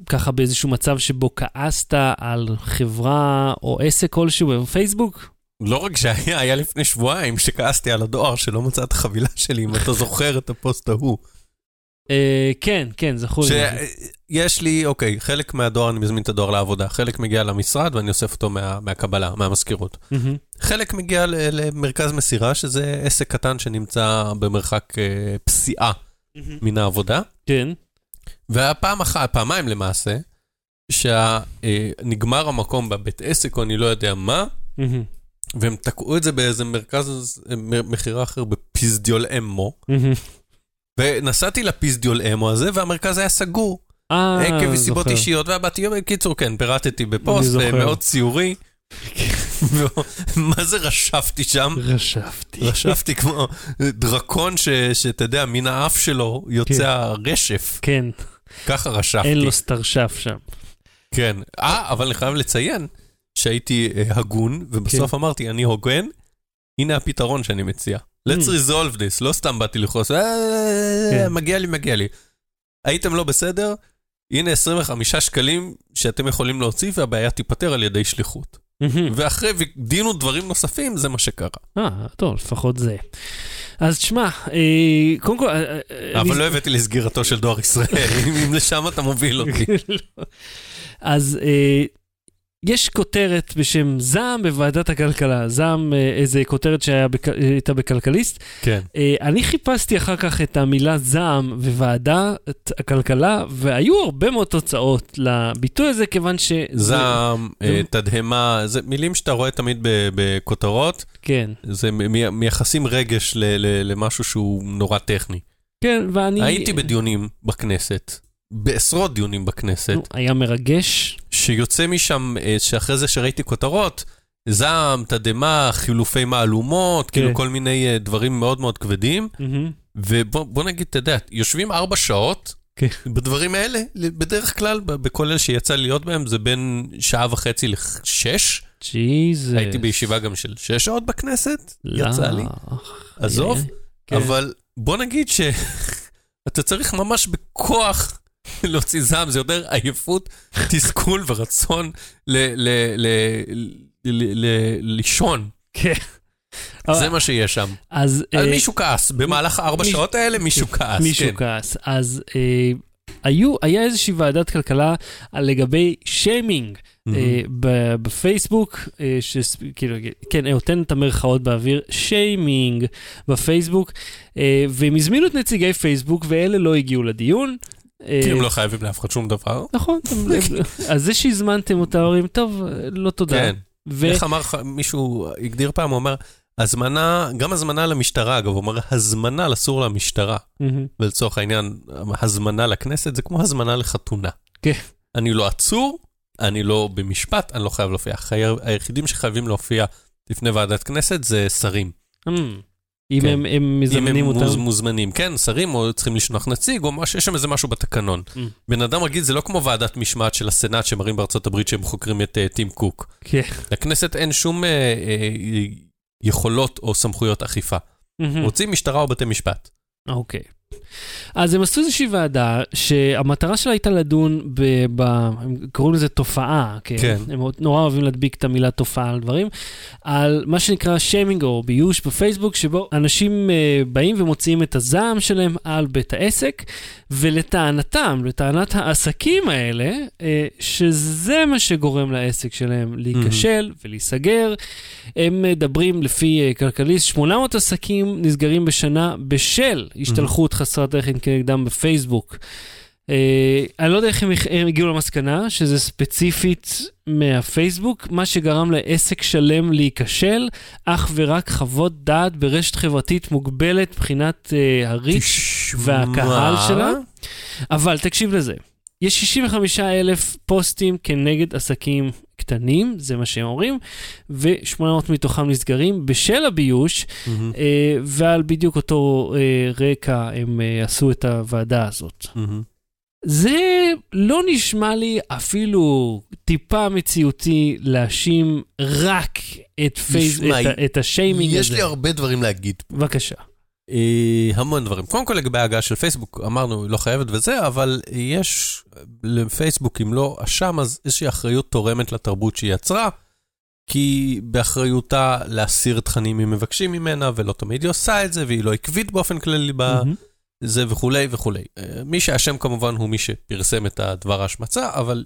ככה באיזשהו מצב שבו כעסת על חברה או עסק כלשהו בפייסבוק? לא רק שהיה, היה לפני שבועיים שכעסתי על הדואר שלא מצא את החבילה שלי, אם אתה זוכר את הפוסט ההוא. אה, כן, כן, זכור לי. שיש לי, אוקיי, חלק מהדואר, אני מזמין את הדואר לעבודה, חלק מגיע למשרד ואני אוסף אותו מה, מהקבלה, מהמזכירות. מהמם. חלק מגיע ל- למרכז מסירה, שזה עסק קטן שנמצא במרחק אה, פסיעה מן העבודה. כן. והפעם אחת, פעמיים למעשה, שנגמר המקום בבית עסק או אני לא יודע מה. והם תקעו את זה באיזה מרכז אה, מכירה אחר בפיזדיול אמו. ונסעתי לפיזדיול אמו הזה, והמרכז היה סגור. אה, עקב מסיבות זוכר. אישיות, והבאתי, בקיצור, כן, פירטתי בפוסט. אה, מאוד ציורי. מה זה רשפתי שם? רשפתי. רשפתי כמו דרקון ש- שאתה יודע, מן האף שלו יוצא הרשף. כן, ככה רשפתי. אין לו סטרשף שם. כן. אה, אבל אני חייב לציין שהייתי אה, הגון, ובסוף כן. אמרתי, אני הוגן, הנה הפתרון שאני מציע. Let's Mm. resolve this, לא סתם באתי לכעוס, "אה, כן. מגיע לי, מגיע לי. הייתם לא בסדר? הנה 25 שקלים שאתם יכולים להוציא והבעיה תיפתר על ידי שליחות. ואחרי דין ודברים נוספים, זה מה שקרה. אה, טוב, לפחות זה. אז תשמע, אה, קודם כל... אה, אה, אבל אני- לא הבאתי לסגירתו של דואר ישראל, אם אם לשם אתה מוביל אותי. אז אה, יש כותרת בשם זעם בוועדת הכלכלה, זעם, אה, איזה כותרת שהייתה בכלכליסט. כן. אה, אני חיפשתי אחר כך את המילה זעם וועדת הכלכלה, והיו הרבה מאוד תוצאות לביטוי הזה, כיוון ש... זעם, זה- אה, תדהמה, זה מילים שאתה רואה תמיד בכותרות, כן, זה מייחסים רגש למשהו שהוא נורא טכני. כן, ואני... הייתי בדיונים בכנסת, בעשרות דיונים בכנסת, נו, היה מרגש. שיוצא משם, אה, שאחרי זה שראיתי כותרות, זעם, תדהמה, חילופי מהלומות, כן. כאילו כל מיני אה, דברים מאוד מאוד כבדים. מהמם. ובוא בוא נגיד, אתה יודע, יושבים ארבע שעות כן. בדברים האלה, בדרך כלל, בכל אלה שיצא להיות בהם, זה בין שעה וחצי לשש. ג'יזוס. הייתי בישיבה גם של שש שעות בכנסת, לא. יצא לי. עזוב, כן. אבל בוא נגיד שאתה צריך ממש בכוח להוציא זעם, זה יותר עייפות, תסכול ורצון ל- ל- ל- ל- ל- לישון. כן. זה מה שיש שם. אז... אה, מישהו כעס, במהלך מישהו- שעות האלה מישהו כעס, מישהו כן. כעס. אז אה, היו, היה איזושהי ועדת כלכלה לגבי שיימינג אה, ב- בפייסבוק, אה, שכאילו, כן, נותן את המרכאות באוויר, שיימינג בפייסבוק, אה, והם הזמינו את נציגי פייסבוק ואלה לא הגיעו לדיון. אה, כי הם לא חייבים לאף אחד שום דבר. נכון, אז זה שהזמנתם אותם, אומרים, טוב, לא תודה. כן. ו- איך אמר מישהו הגדיר פעם, הוא אומר, הזמנה, גם הזמנה למשטרה, אגב, הוא אומר, הזמנה לסור למשטרה. ולצורך העניין, הזמנה לכנסת זה כמו הזמנה לחתונה. כן. אני לא עצור, אני לא במשפט, אני לא חייב להופיע. היחידים שחייבים להופיע לפני ועדת כנסת זה שרים. אם כן. הם- הם אם מזמנים הם מוז, אותם. מוזמנים, כן, שרים או צריכים לשלוח נציג, או משהו, יש שם איזה משהו בתקנון. Mm. בן אדם רגיל זה לא כמו ועדת משמעת של הסנאט שמראים בארצות הברית שהם חוקרים את uh, טים קוק. כן. לכנסת אין שום uh, uh, יכולות או סמכויות אכיפה. מהמם. רוצים משטרה או בתי משפט. אוקיי. אז הם עשו איזושהי ועדה שהמטרה שלה הייתה לדון ב... ב הם קוראים לזה תופעה, כן? כן. הם נורא אוהבים להדביק את המילה תופעה על דברים, על מה שנקרא שיימינג או ביוש בפייסבוק, שבו אנשים uh, באים ומוציאים את הזעם שלהם על בית העסק, ולטענתם, לטענת העסקים האלה, uh, שזה מה שגורם לעסק שלהם להיכשל ולהיסגר. הם מדברים לפי uh, כלכליסט, 800 עסקים נסגרים בשנה בשל השתלחות חסרת ערך כנגדם בפייסבוק. Uh, אני לא יודע איך הם, הם הגיעו למסקנה שזה ספציפית מהפייסבוק, מה שגרם לעסק שלם להיכשל, אך ורק חוות דעת ברשת חברתית מוגבלת מבחינת uh, הריץ' והקהל? שלה. אבל תקשיב לזה, יש 65 אלף פוסטים כנגד עסקים קטנים, זה מה שהם אומרים, ו-800 מתוכם נסגרים בשל הביוש, אה, ועל בדיוק אותו אה, רקע הם אה, עשו את הוועדה הזאת. מהמם. זה לא נשמע לי אפילו טיפה מציאותי להאשים רק את, פייס, נשמע, את, את השיימינג הזה. יש לי הרבה דברים להגיד. בבקשה. אה, המון דברים. קודם כל לגבי ההגעה של פייסבוק, אמרנו, לא חייבת וזה, אבל יש לפייסבוק, אם לא אשם, אז איזושהי אחריות תורמת לתרבות שהיא יצרה, כי באחריותה להסיר תכנים אם מבקשים ממנה, ולא תמיד היא עושה את זה, והיא לא עקבית באופן כללי מהמם. בזה וכולי וכולי. אה, מי שאשם כמובן הוא מי שפרסם את הדבר ההשמצה, אבל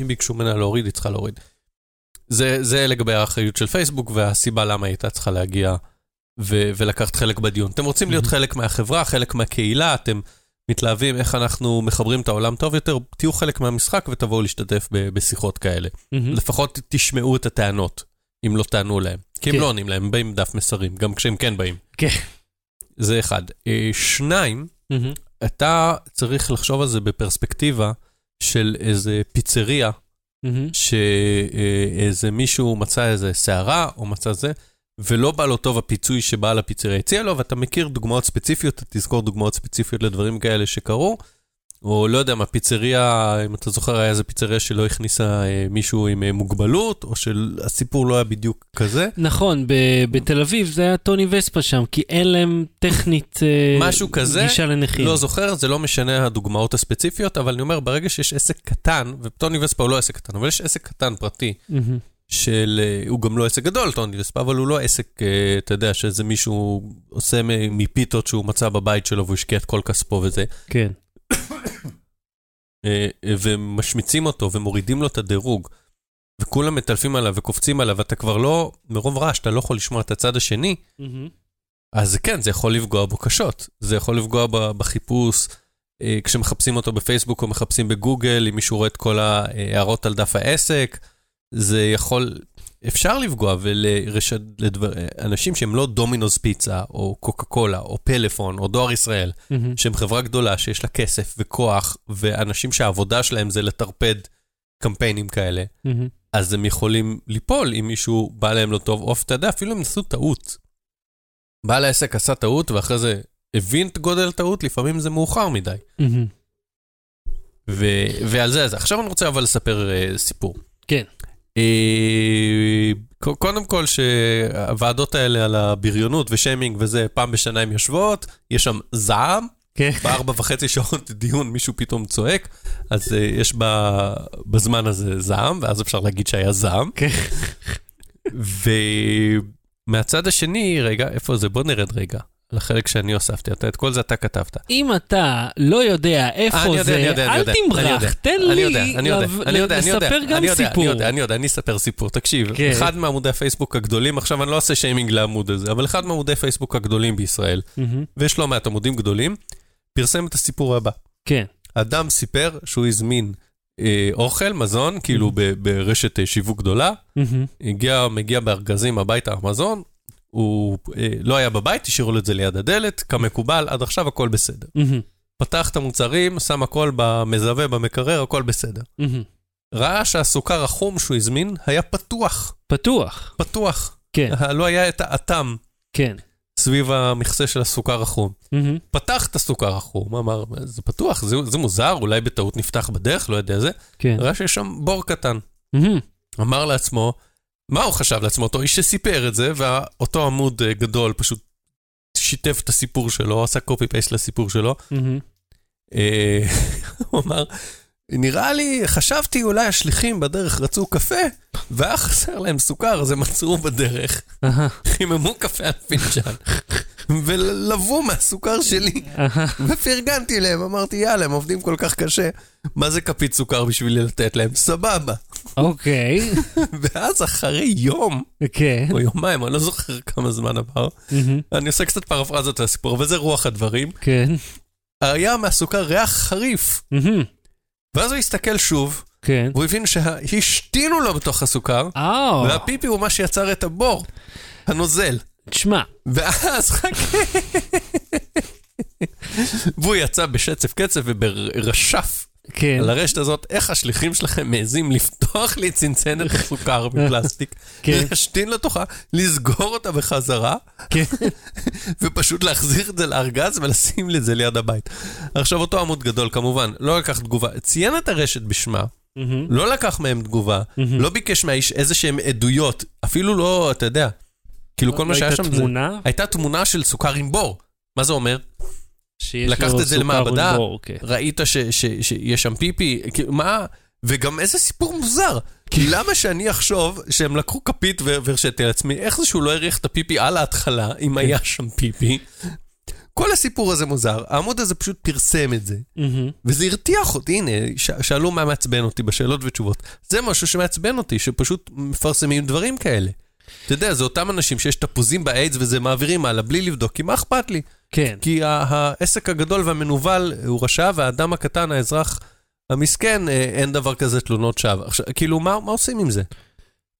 אם ביקשו ממנה להוריד, היא צריכה להוריד. זה, זה לגבי האחריות של פייסבוק והסיבה למה היא הייתה צריכה להגיע ו- ולקחת חלק בדיון. אתם רוצים להיות Mhm. חלק מהחברה, חלק מהקהילה, אתם מתלהבים איך אנחנו מחברים את העולם טוב יותר, תהיו חלק מהמשחק ותבואו להשתתף ב- בשיחות כאלה. מהמם. לפחות תשמעו את הטענות, אם לא תענו להם. כי הם כן. לא עונים להם, הם באים דף מסרים, גם כשהם כן באים. כן. זה אחד. אה, שניים, מהמם. אתה צריך לחשוב על זה בפרספקטיבה של איזה פיצריה, מהמם. שאיזה מישהו מצא איזה סערה או מצא זה, ולא בא לו טוב הפיצוי שבעל הפיצריה הציע לו, ואתה מכיר דוגמאות ספציפיות, אתה תזכור דוגמאות ספציפיות לדברים כאלה שקרו, או לא יודע מה, פיצריה, אם אתה זוכר, היה איזה פיצריה שלא הכניסה אה, מישהו עם אה, מוגבלות, או שהסיפור לא היה בדיוק כזה. נכון, ב- בתל אביב זה היה טוני וספה שם, כי אין להם טכנית אה, משהו כזה, גישה לנכים. לא זוכר, זה לא משנה הדוגמאות הספציפיות, אבל אני אומר, ברגע שיש עסק קטן, וטוני וספה הוא לא עסק קטן, אבל יש עסק קטן פרטי. של... הוא גם לא עסק גדול, טוני וספה, אבל הוא לא עסק, אתה יודע, שאיזה מישהו עושה מפיתות שהוא מצא בבית שלו והוא השקיע את כל כספו וזה, כן. אה, אה, ומשמיצים אותו ומורידים לו את הדירוג, וכולם מטלפים עליו וקופצים עליו, ואתה כבר לא, מרוב רעש, אתה לא יכול לשמוע את הצד השני, מהמם. אז כן, זה יכול לפגוע בו קשות. זה יכול לפגוע בחיפוש, אה, כשמחפשים אותו בפייסבוק או מחפשים בגוגל, אם מישהו רואה את כל ההערות על דף העסק, זה יכול, אפשר לפגוע ולאנשים שהם לא דומינוס פיצה, או קוקה קולה, או פלאפון, או דואר ישראל, מהמם. שהם חברה גדולה שיש לה כסף וכוח, ואנשים שהעבודה שלהם זה לטרפד קמפיינים כאלה, מהמם. אז הם יכולים ליפול אם מישהו בא להם לא טוב, או אתה יודע, אפילו אם עשו טעות. בעל העסק עשה טעות, ואחרי זה הבין את גודל הטעות, לפעמים זה מאוחר מדי. מהמם. ו- ועל זה, אז עכשיו אני רוצה אבל לספר uh, סיפור. כן. אה, קודם כל שהוועדות האלה על הבריונות ושיימינג וזה, פעם בשנה הן יושבות, יש שם זעם, כן. בארבע וחצי שעות דיון מישהו פתאום צועק, אז אה, יש בזמן הזה זעם, ואז אפשר להגיד שהיה זעם. כן. ומהצד השני, רגע, איפה זה? בוא נרד רגע. לחלק שאני הוספתי, אתה, את כל זה אתה כתבת. אם אתה לא יודע איפה יודע, זה, יודע, אל תמרח, תן לי לספר גם סיפור. אני יודע, אני יודע, אני אספר סיפור. תקשיב, כן. אחד מעמודי הפייסבוק הגדולים, עכשיו אני לא עושה שיימינג לעמוד הזה, אבל אחד מעמודי פייסבוק הגדולים בישראל. ויש לא מעט עמודים גדולים, פרסם את הסיפור הבא. כן. אדם סיפר שהוא הזמין אה, אוכל, מזון, כאילו ברשת אה, שיווק גדולה. הגיע, מגיע בארגזים הביתה המזון, הוא אה, לא היה בבית, השאירו לו את זה ליד הדלת, כמקובל, עד עכשיו הכל בסדר. מהמם. פתח את המוצרים, שם הכל במזווה, במקרר, הכל בסדר. מהמם. ראה שהסוכר החום שהוא הזמין היה פתוח, פתוח. פתוח. כן, לא היה את האטם כן. סביב המכסה של הסוכר החום. מהמם. פתח את הסוכר החום, אמר, זה פתוח, זה, זה מוזר, אולי בטעות נפתח בדרך, לא יודע זה. כן. ראה שיש שם בור קטן. מהמם. אמר לעצמו, מה הוא חשב לעצמו? אותו איש שסיפר את זה, ואותו עמוד אה, גדול פשוט שיתף את הסיפור שלו, עשה קופי פייסט לסיפור שלו. אה, הוא אמר, נראה לי, חשבתי אולי השליחים בדרך רצו קפה, והיה חסר להם סוכר, אז הם עצרו בדרך, חיממו קפה על פינצ'ן, ולבו מהסוכר שלי. ופרגנתי להם, אמרתי, יאללה, הם עובדים כל כך קשה, מה זה כפית סוכר בשביל לתת להם? סבבה. אוקיי. ואז אחרי יום, כן. או יומיים, אני לא זוכר כמה זמן עבר. אני עושה קצת פרפרזות לסיפור, אבל זה רוח הדברים, כן. היה מהסוכר ריח חריף. ואז הוא הסתכל שוב, כן. והוא הבין שהשתינו לו בתוך הסוכר, אה, והפיפי הוא מה שיצר את הבור, הנוזל. תשמע, ואז חכה. והוא יצא בשצף קצף וברשף כן. על הרשת הזאת, איך השליחים שלכם מעזים לפתוח לי צנצנת הסוכר מפלסטיק, כן. להשתין לתוכה, לסגור אותה בחזרה, כן. ופשוט להחזיר את זה לארגז ולשים לי את זה ליד הבית. עכשיו, אותו עמוד גדול, כמובן, לא לקח תגובה, ציין את הרשת בשמה, מהמם. לא לקח מהם תגובה, מהמם. לא ביקש מהאיש איזה שהם עדויות, אפילו לא, אתה יודע, כאילו כל מה שהיה שם זה... תמונה הייתה תמונה של סוכר עם בור. מה זה אומר? שיש לקחת לו את זה למעבדה? ובור, כן. ראית ש- ש- שיש שם פיפי? מה? וגם איזה סיפור מוזר. כי למה שאני אחשוב שהם לקחו כפית והרשיתי לעצמי, איך זה שהוא לא הריח את הפיפי על ההתחלה, אם היה שם פיפי? כל הסיפור הזה מוזר, העמוד הזה פשוט פרסם את זה, מהמם. וזה הרתיח אותי, הנה, ש- שאלו מה מעצבן אותי בשאלות ותשובות. זה משהו שמעצבן אותי, שפשוט מפרסמים דברים כאלה. אתה יודע, זה אותם אנשים שיש תפוזים באיידס וזה מעבירים הלאה בלי לבדוק, כי מה אכפת לי? כן. כי העסק הגדול והמנוול הוא רשע, והאדם הקטן, האזרח המסכן, אה, אין דבר כזה תלונות שווא. עכשיו, כאילו, מה, מה עושים עם זה?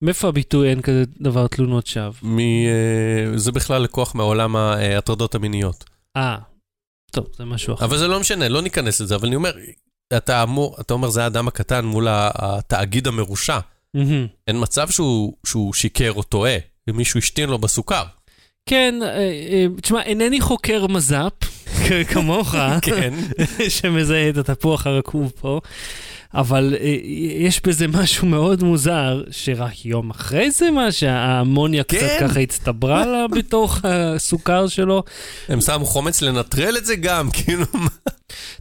מאיפה הביטוי אין כזה דבר תלונות שווא? מ, אה, זה בכלל לקוח מעולם ההטרדות המיניות. אה, טוב, זה משהו אחר. אבל זה לא משנה, לא ניכנס לזה, אבל אני אומר, אתה אמור, אתה אומר, זה האדם הקטן מול התאגיד המרושע. מהמם. אין מצב שהוא, שהוא שיקר או טועה, ומישהו השתין לו בסוכר. כן, אה, אה, תשמע, אינני חוקר מז"פ, כמוך, כן. שמזהה את התפוח הרקוב פה, אבל אה, יש בזה משהו מאוד מוזר, שרק יום אחרי זה מה, שהאמוניה קצת כן. ככה הצטברה לה בתוך הסוכר שלו. הם שמו חומץ לנטרל את זה גם, כאילו, מה?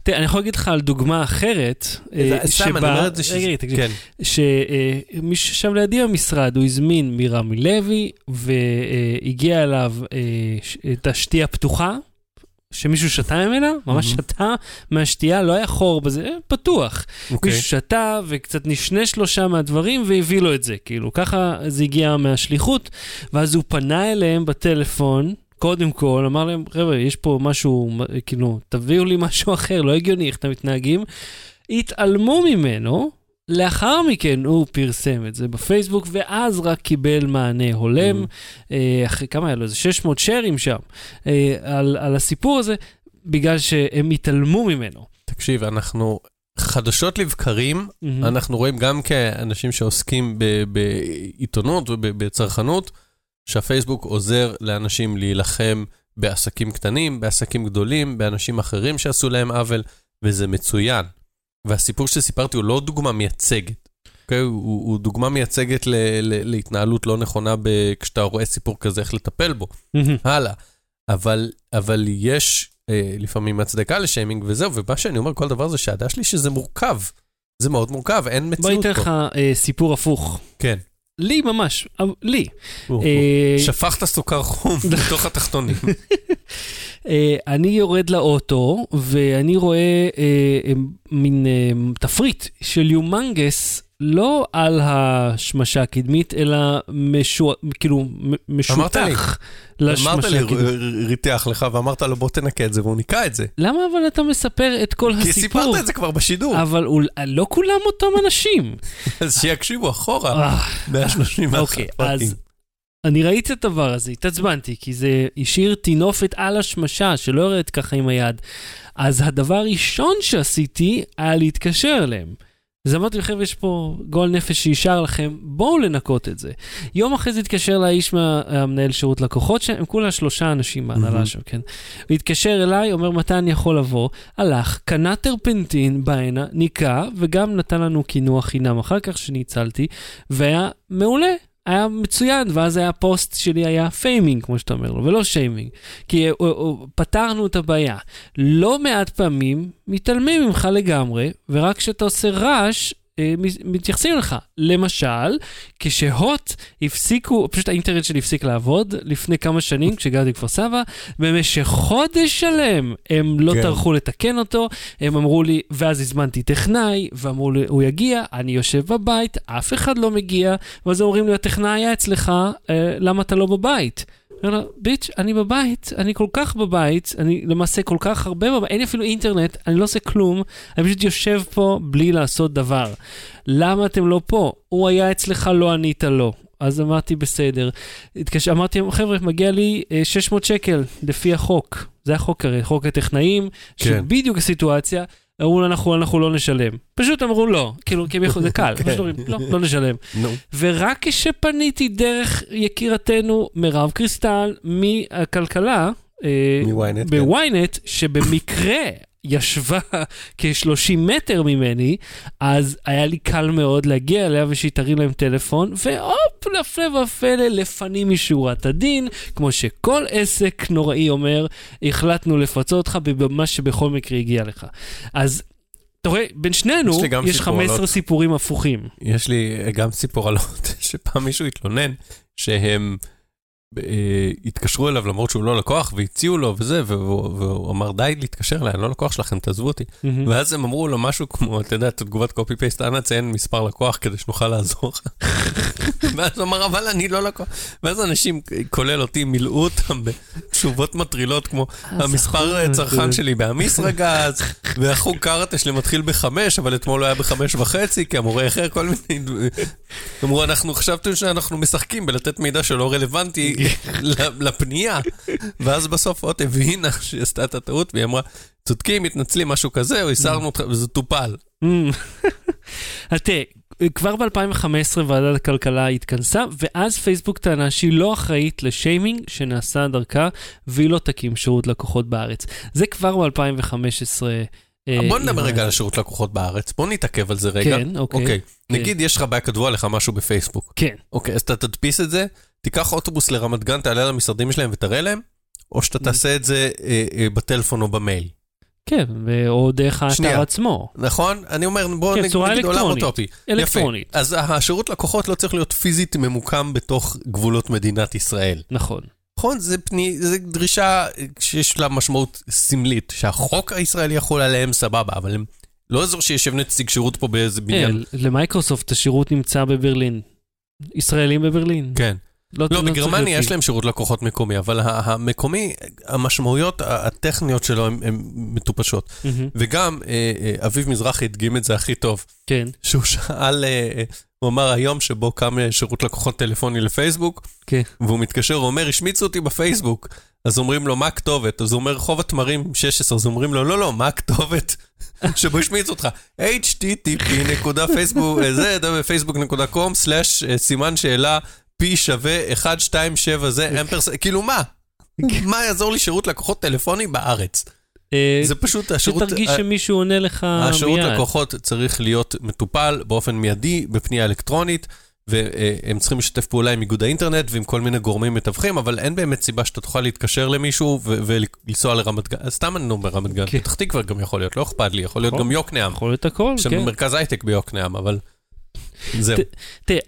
תראה, אני יכול להגיד לך על דוגמה אחרת, אה, סתם, אני אומר את זה ש... רגע, תקשיב. כן. שמי שישב לידי במשרד, הוא הזמין מרמי לוי, והגיע אליו אה, את השתייה פתוחה, שמישהו שתה ממנה, ממש. שתה מהשתייה, לא היה חור בזה, אה, פתוח. אוקיי. מישהו שתה וקצת נשנש לו שם מהדברים והביא לו את זה, כאילו, ככה זה הגיע מהשליחות, ואז הוא פנה אליהם בטלפון. קודם כל, אמר להם, חבר'ה, יש פה משהו, כאילו, תביאו לי משהו אחר, לא הגיוני איך אתם מתנהגים. התעלמו ממנו, לאחר מכן הוא פרסם את זה בפייסבוק, ואז רק קיבל מענה הולם, אה, אחרי כמה היה לו? איזה 600 שרים שם, אה, על, על הסיפור הזה, בגלל שהם התעלמו ממנו. תקשיב, אנחנו חדשות לבקרים, מהמם. אנחנו רואים גם כאנשים שעוסקים ב- בעיתונות ובצרכנות, שהפייסבוק עוזר לאנשים להילחם בעסקים קטנים, בעסקים גדולים, באנשים אחרים שעשו להם עוול, וזה מצוין. והסיפור שסיפרתי הוא לא דוגמה מייצגת. אוקיי? הוא, הוא דוגמה מייצגת ל, ל, להתנהלות לא נכונה ב, כשאתה רואה סיפור כזה, איך לטפל בו. הלאה. אבל, אבל יש אה, לפעמים הצדקה לשיימינג וזהו, ומה שאני אומר, כל דבר זה שהדעה שלי שזה מורכב. זה מאוד מורכב, אין בוא מציאות ניתן לך פה. אה, סיפור הפוך. כן. לי ממש, לי. אה, שפכת סוכר חום בתוך התחתונים. אה, אני יורד לאוטו, ואני רואה אה, מין תפריט של יומנגס, לא על השמשה הקדמית, אלא משו... כאילו, מ- אמרת לי. משותח אמרת לשמשה לי, ריתח לך ואמרת לו בוא תנקה את זה, והוא ניקה את זה. למה אבל אתה מספר את כל כי הסיפור? סיפרת את זה כבר בשידור, אבל אול- לא כולם אותם אנשים. אז שיקשיבו אחורה. אה, 131 אוקיי, פרקים. אז אני ראיתי את הדבר הזה, התעצבנתי, כי זה השאיר טינופת על השמשה, שלא יורדת ככה עם היד. אז הדבר הראשון שעשיתי היה להתקשר אליהם. אז אמרתי, חבר'ה, יש פה גועל נפש שישר לכם, בואו לנקות את זה. יום אחרי זה התקשר לאיש מהמנהל שירות לקוחות, שהם כולה שלושה אנשים בהנהלה. שם, כן? הוא התקשר אליי, אומר, מתי אני יכול לבוא? הלך, קנה טרפנטין בהנה, ניקה, וגם נתן לנו קינוח חינם אחר כך שניצלתי, והיה מעולה. היה מצוין, ואז היה פוסט שלי היה faming, כמו שאתה אומר לו, ולא שיימינג. כי או, או, פתרנו את הבעיה. לא מעט פעמים מתעלמים ממך לגמרי, ורק כשאתה עושה רעש, אה, מתייחסים לך. למשל, כשהוט הפסיקו, פשוט האינטרנט שלי הפסיק לעבוד לפני כמה שנים, כשגרתי בכפר סבא, במשך חודש שלם הם לא כן. טרחו לתקן אותו, הם אמרו לי, ואז הזמנתי טכנאי, ואמרו לי, הוא יגיע, אני יושב בבית, אף אחד לא מגיע, ואז אומרים לי, הטכנאי היה אצלך, אה, למה אתה לא בבית? אומר לו, ביץ', אני בבית, אני כל כך בבית, אני למעשה כל כך הרבה בבית, אין לי אפילו אינטרנט, אני לא עושה כלום, אני פשוט יושב פה בלי לעשות דבר. למה אתם לא פה? הוא היה אצלך, לא ענית לו. אז אמרתי, בסדר. התקשר, אמרתי, חבר'ה, מגיע לי אה, 600 שקל לפי החוק. זה החוק הרי, חוק הטכנאים, כן. שבדיוק הסיטואציה. אמרו אנחנו, אנחנו לא נשלם. פשוט אמרו לא, כאילו, כי הם יכולים, זה קל, כן. פשוט אומרים, לא, לא נשלם. ורק כשפניתי דרך יקירתנו מירב קריסטל מהכלכלה, אה, מ-ynet, כן. בוויינט, שבמקרה ישבה כ-30 מטר ממני, אז היה לי קל מאוד להגיע אליה ושהיא תרים להם טלפון, והופ, להפלא ופלא, לפנים משורת הדין, כמו שכל עסק נוראי אומר, החלטנו לפצות אותך במה שבכל מקרה הגיע לך. אז... אתה רואה, בין שנינו יש גם יש סיפור 15 עלות. סיפורים הפוכים. יש לי גם סיפור על עוד, שפעם מישהו התלונן שהם אה, התקשרו אליו למרות שהוא לא לקוח והציעו לו וזה, והוא, אמר די להתקשר אליי, אני לא לקוח שלכם, תעזבו אותי. ואז הם אמרו לו משהו כמו, אתה יודע, את תגובת קופי פייסט, אנא ציין מספר לקוח כדי שנוכל לעזור לך. ואז הוא אמר, אבל אני לא לקוח. ואז אנשים, כולל אותי, מילאו אותם בתשובות מטרילות כמו, המספר נכון, צרכן שלי באמיסרגז, והחוג קארטה שלי מתחיל בחמש, אבל אתמול היה בחמש וחצי, כי המורה אחר כל מיני... אמרו, אנחנו חשבתם שאנחנו משחקים בלתת מידע שלא רלוונטי לפנייה. ואז בסוף אות הבינה שהיא עשתה את הטעות, והיא אמרה, צודקים, מתנצלים, משהו כזה, או הסרנו אותך, וזה טופל. אמ, אז תראה, כבר ב-2015 ועדת הכלכלה התכנסה, ואז פייסבוק טענה שהיא לא אחראית לשיימינג שנעשה דרכה, והיא לא תקים שירות לקוחות בארץ. זה כבר ב-2015. בוא נדבר רגע על השירות לקוחות בארץ, בוא נתעכב על זה רגע. כן, אוקיי. אוקיי, נגיד יש לך בעיה, כתבו עליך משהו בפייסבוק. כן, אוקיי, אז אתה תדפיס את זה, תיקח אוטובוס לרמת גן, תעלה למשרדים שלהם ותראה להם, או שאתה תעשה את זה אה, אה, בטלפון או במייל. כן, או דרך האתר. עצמו, נכון? אני אומר, בוא כן, נגיד נגיד עולם. אוטופי. אלקטרונית. יפה. אז השירות לקוחות לא צריך להיות פיזית ממוקם בתוך גבולות מדינת ישראל. נכון. נכון? זה, פני, דרישה שיש לה משמעות סמלית, שהחוק הישראלי יחול עליהם סבבה, אבל הם לא אזור שישב נציג שירות פה באיזה בניין. אה, למייקרוסופט השירות נמצא בברלין. ישראלים בברלין. כן. לא, צריך בגרמניה להיות יש להם שירות לקוחות מקומי, אבל המקומי, המשמעויות הטכניות שלו הן מטופשות. מהמם, וגם אה, אה, אביב מזרחי הדגים את זה הכי טוב, כן, שהוא שאל, אה, הוא אמר היום שבו קם שירות לקוחות טלפוני לפייסבוק, כן. והוא מתקשר, הוא אומר, השמיצו אותי בפייסבוק. אז אומרים לו, מה הכתובת? אז הוא אומר, רחוב התמרים 16, אז אומרים לו, לא, לא, מה הכתובת? שבו השמיץ אותך. http נקודה פייסבוק, אה, זה, פייסבוק.com, סלאש, אה, סימן שאלה, פי שווה 127 זה, אמפרס, כאילו מה? מה יעזור לי שירות לקוחות טלפוני בארץ? אה, זה פשוט השירות... שתרגיש שמישהו עונה לך מיד. השירות לקוחות צריך להיות מטופל באופן מיידי בפנייה אלקטרונית, והם צריכים לשתף פעולה עם איגוד האינטרנט ועם כל מיני גורמים מתווכים, אבל אין באמת סיבה שאתה תוכל להתקשר למישהו ולנסוע לרמת גן, סתם אני אומר רמת גן, כן. פתח תקווה גם יכול להיות, לא אכפת לי, יכול להיות נכון. גם יוקנעם. יכול להיות הכל, יש לנו כן. מרכז הייטק ביוקנעם, אבל זהו. תראה,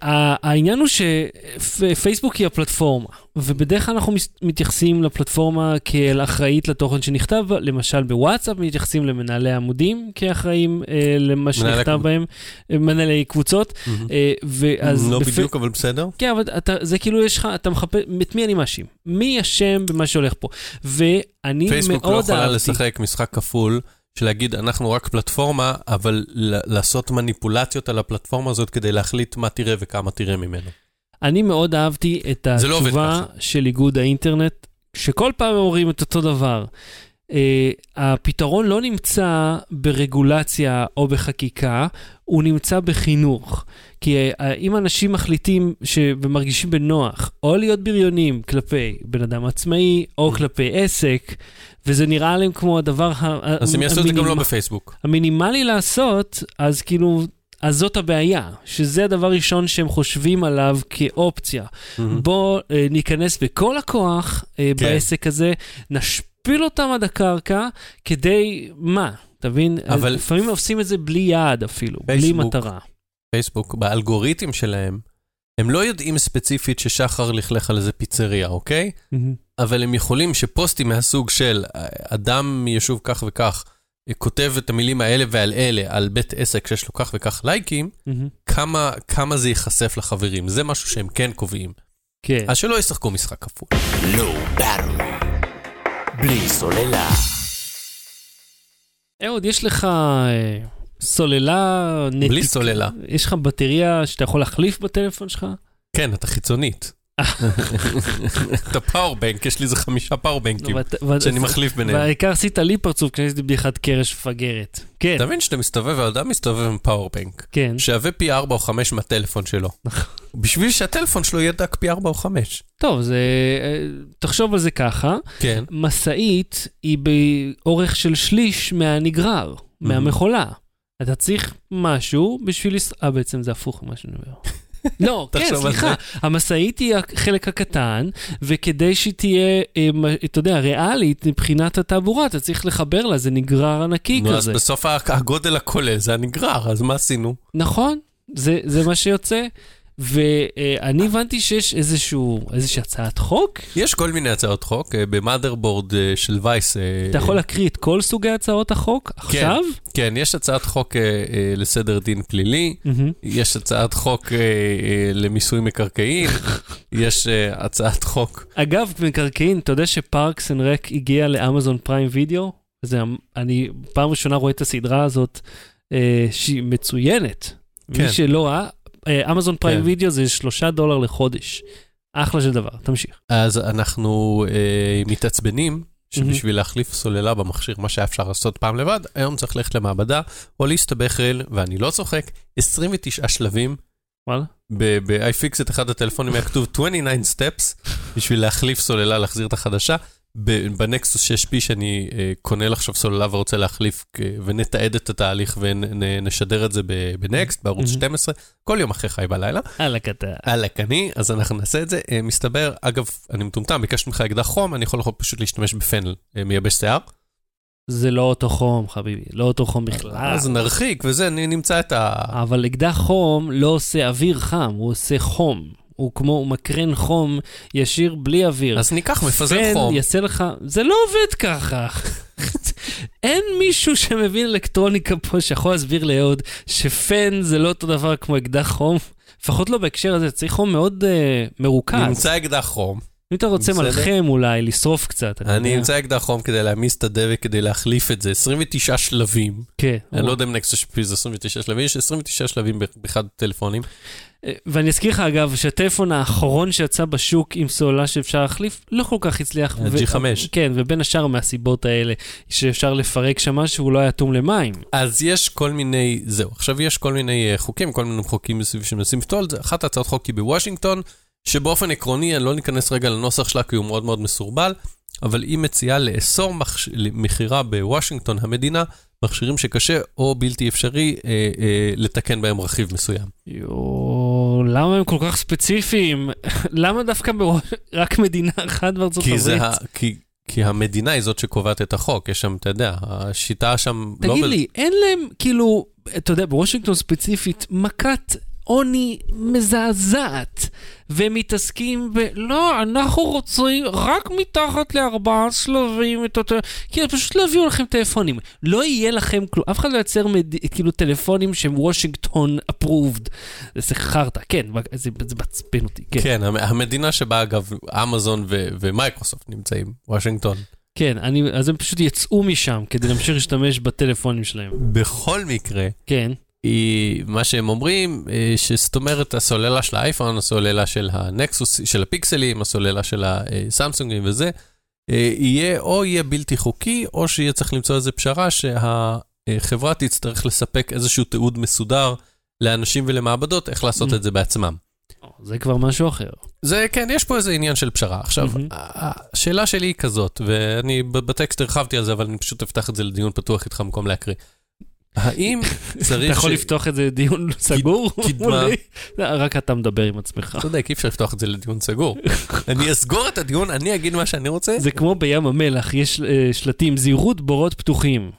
העניין הוא שפייסבוק היא הפלטפורמה, ובדרך כלל אנחנו מתייחסים לפלטפורמה כאל אחראית לתוכן שנכתב למשל בוואטסאפ מתייחסים למנהלי עמודים כאחראים אה, למה שנכתב בהם, אה, מנהלי קבוצות, אה, ואז... לא בפ- בדיוק, אבל בסדר. כן, אבל אתה, זה כאילו יש לך, אתה מחפש, את מי אני מאשים? מי אשם במה שהולך פה? ואני מאוד פייסבוק אהבתי... לא יכולה לשחק משחק כפול, של להגיד, אנחנו רק פלטפורמה, אבל לעשות מניפולציות על הפלטפורמה הזאת כדי להחליט מה תראה וכמה תראה ממנו. אני מאוד אהבתי את לא התשובה ככה. של איגוד האינטרנט, שכל פעם אומרים את אותו דבר. Uh, הפתרון לא נמצא ברגולציה או בחקיקה, הוא נמצא בחינוך. כי uh, אם אנשים מחליטים ש... ומרגישים בנוח, או להיות בריונים כלפי בן אדם עצמאי, או כלפי עסק, וזה נראה להם כמו הדבר ה- אז הם יעשו את זה גם לא בפייסבוק. המינימלי לעשות, אז כאילו, אז זאת הבעיה, שזה הדבר הראשון שהם חושבים עליו כאופציה. בוא אה, ניכנס בכל הכוח אה, כן. בעסק הזה, נשפיל אותם עד הקרקע, כדי, מה? אתה מבין? אבל-. לפעמים עושים את זה בלי יעד אפילו, בלי פייסבוק. מטרה. פייסבוק, באלגוריתם שלהם, הם לא יודעים ספציפית ששחר לכלך על איזה פיצריה, אוקיי? מהמם. אבל הם יכולים שפוסטים מהסוג של אדם מיישוב כך וכך, כותב את המילים האלה ועל אלה על בית עסק שיש לו כך וכך לייקים, מהמם. כמה, כמה זה ייחשף לחברים. זה משהו שהם כן קובעים. כן. אז שלא ישחקו משחק כפול. Low Battery. בלי סוללה. אהוד, יש לך אה, סוללה. בלי סוללה. יש לך בטריה שאתה יכול להחליף בטלפון שלך? כן, אתה חיצונית. את הפאורבנק, יש לי איזה חמישה פאורבנקים ואת- שאני מחליף ביניהם. והעיקר עשית לי פרצוף כשעשיתי בדיחת קרש מפגרת. כן, אתה מבין שאתה מסתובב, האדם מסתובב עם פאורבנק, כן. שווה פי 4 או 5 מהטלפון שלו. בשביל שהטלפון שלו יהיה דק פי 4 או 5. טוב, זה... אה, תחשוב על זה ככה, כן. משאית היא באורך של שליש מהנגרר, מהמכולה. אתה צריך משהו בשביל... אה, בעצם זה הפוך ממה שאני אומר. לא, כן, סליחה, המשאית היא החלק הקטן, וכדי שהיא תהיה, אה, אתה יודע, ריאלית מבחינת התעבורה, אתה צריך לחבר לה, זה נגרר ענקי נו, אז כזה. בסוף הגודל הכולל זה הנגרר, אז מה עשינו? נכון, זה, זה מה שיוצא. ואני הבנתי שיש איזשהו, איזושהי הצעת חוק. יש כל מיני הצעות חוק, אה, במאדרבורד אה, של וייס. אה, אתה יכול להקריא את כל סוגי הצעות החוק עכשיו? כן, יש הצעת חוק לסדר דין פלילי. יש הצעת חוק למיסוי מקרקעין, יש הצעת חוק... אגב, מקרקעין, אתה יודע ש Parks and Rec הגיע ל Amazon Prime Video? אני פעם ראשונה רואה את הסדרה הזאת, שהיא מצוינת. כן. מי שלא ראה, אה, Amazon Prime כן. וידאו זה שלושה דולר לחודש. אחלה של דבר, תמשיך. אז אנחנו אה, מתעצבנים שבשביל להחליף סוללה במכשיר, מה שהיה אפשר לעשות פעם לבד, היום צריך ללכת למעבדה או להסתבך אל, ואני לא צוחק, 29 שלבים. וואלה. ב-iFixit אחד הטלפונים היה כתוב 29 steps בשביל להחליף סוללה, להחזיר את החדשה. בנקסוס 6P שאני אה, קונה עכשיו סוללה ורוצה להחליף אה, ונתעד את התהליך ונשדר את זה בנקסט, בערוץ Mhm. 12, כל יום אחרי חי בלילה. אללה קטן. עלק אני, אז אנחנו נעשה את זה. אה, מסתבר, אגב, אני מטומטם, ביקשתי ממך אקדח חום, אני יכול פשוט להשתמש בפנל מייבש שיער. זה לא אותו חום, חביבי, לא אותו חום בכלל. אז נרחיק וזה, נמצא את ה... אבל אקדח חום לא עושה אוויר חם, הוא עושה חום. הוא כמו, הוא מקרן חום ישיר בלי אוויר. אז ניקח מפזר חום. יעשה לך, זה לא עובד ככה. אין מישהו שמבין אלקטרוניקה פה שיכול להסביר לאהוד שפן זה לא אותו דבר כמו אקדח חום. לפחות לא בהקשר הזה, צריך חום מאוד uh, מרוכז. נמצא אקדח חום. אם אתה רוצה. מלחם אולי, לשרוף קצת. אני. אמצא אקדח חום כדי להעמיס את הדבק, כדי להחליף את זה. 29 שלבים. כן. אני לא יודע אם נקסוס שפי זה 29 שלבים, יש 29 שלבים באחד הטלפונים. אה, ואני אזכיר לך אגב שהטלפון האחרון שיצא בשוק עם סוללה שאפשר להחליף לא כל כך הצליח. ו- ה-G5. כן, ובין השאר מהסיבות האלה שאפשר לפרק שם משהו לא היה אטום למים. אז יש כל מיני, זהו, עכשיו יש כל מיני אה, חוקים, כל מיני חוקים מסביב שמנסים לפתור את זה. אחת ההצעות חוק היא בוושינגטון, שבאופן עקרוני, אני לא ניכנס רגע לנוסח שלה כי הוא מאוד מאוד מסורבל, אבל היא מציעה לאסור מחש... מכירה בוושינגטון המדינה, מכשירים שקשה או בלתי אפשרי אה, אה, לתקן בהם רכיב מסוים. יואו, למה הם כל כך ספציפיים? למה דווקא רק מדינה אחת בארצות כי, זה הברית? כי, כי המדינה היא זאת שקובעת את החוק, יש שם, אתה יודע, השיטה שם... לא תגיד ב- לי, אין להם, כאילו, אתה יודע, בוושינגטון ספציפית, מכת עוני מזעזעת, והם מתעסקים ב... לא, אנחנו רוצים רק מתחת לארבעה שלבים את אותו... כאילו, פשוט לא יביאו לכם טלפונים. לא יהיה לכם כלום, אף אחד לא ייצר מד... כאילו טלפונים שהם וושינגטון approved. זה חרטא, כן, זה, זה מעצבן אותי, כן. כן, המ- המדינה שבה אגב אמזון ו- ומייקרוסופט נמצאים, וושינגטון. כן, אני, אז הם פשוט יצאו משם כדי להמשיך להשתמש בטלפונים שלהם. בכל מקרה, כן. היא, מה שהם אומרים, אה, שזאת אומרת, הסוללה של האייפון, הסוללה של הנקסוס, של הפיקסלים, הסוללה של הסמסונגים וזה, אה, יהיה או יהיה בלתי חוקי, או שיהיה צריך למצוא איזו פשרה שהחברה תצטרך לספק איזשהו תיעוד מסודר לאנשים ולמעבדות, איך לעשות Mm. את זה בעצמם. זה כבר משהו אחר. זה, כן, יש פה איזה עניין של פשרה. עכשיו, מהמם. השאלה שלי היא כזאת, ואני בטקסט הרחבתי על זה, אבל אני פשוט אפתח את זה לדיון פתוח איתך במקום להקריא. האם צריך... אתה יכול לפתוח את זה דיון סגור? קדמה. לא, רק אתה מדבר עם עצמך. צודק, אי אפשר לפתוח את זה לדיון סגור. אני אסגור את הדיון, אני אגיד מה שאני רוצה. זה כמו בים המלח, יש אה, שלטים, זהירות בורות פתוחים.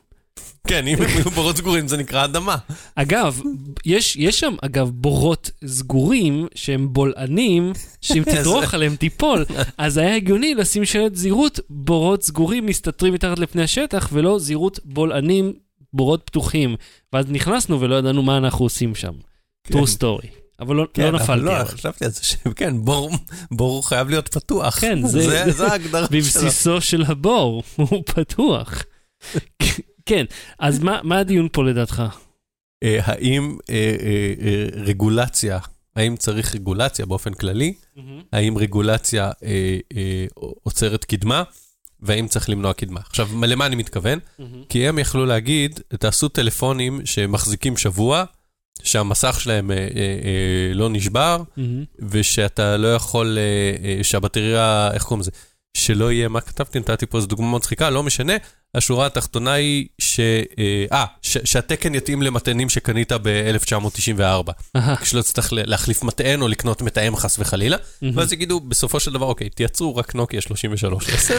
כן, אם הם יהיו בורות סגורים זה נקרא אדמה. אגב, יש, יש שם, אגב, בורות סגורים שהם בולענים, שאם תדרוך עליהם תיפול, אז היה הגיוני לשים שלט זהירות, בורות סגורים מסתתרים מתחת לפני השטח, ולא זהירות בולענים, בורות פתוחים. ואז נכנסנו ולא ידענו מה אנחנו עושים שם. true story. אבל לא, כן, לא אבל נפלתי. לא, אבל. חשבתי על זה שכן, בור בור חייב להיות פתוח. כן, זה- זה זה ההגדרה שלו. בבסיסו של הבור, הוא פתוח. כן, אז מה, מה הדיון פה לדעתך? אה, האם אה, אה, רגולציה, האם צריך רגולציה באופן כללי? האם רגולציה עוצרת קדמה? והאם צריך למנוע קדמה? עכשיו, למה אני מתכוון? כי הם יכלו להגיד, תעשו טלפונים שמחזיקים שבוע, שהמסך שלהם אה, אה, אה, לא נשבר, ושאתה לא יכול, אה, אה, שהבטריה, איך קוראים לזה? שלא יהיה, מה כתבתי? נתתי פה איזו דוגמה מצחיקה, לא משנה. השורה התחתונה היא ש... אה, אה, ש- שהתקן יתאים למטענים שקנית ב-1994. אהה, כשלא תצטרך להחליף מטען או לקנות מתאם חס וחלילה. ואז יגידו, בסופו של דבר, אוקיי, תייצרו רק נוקיה 3310,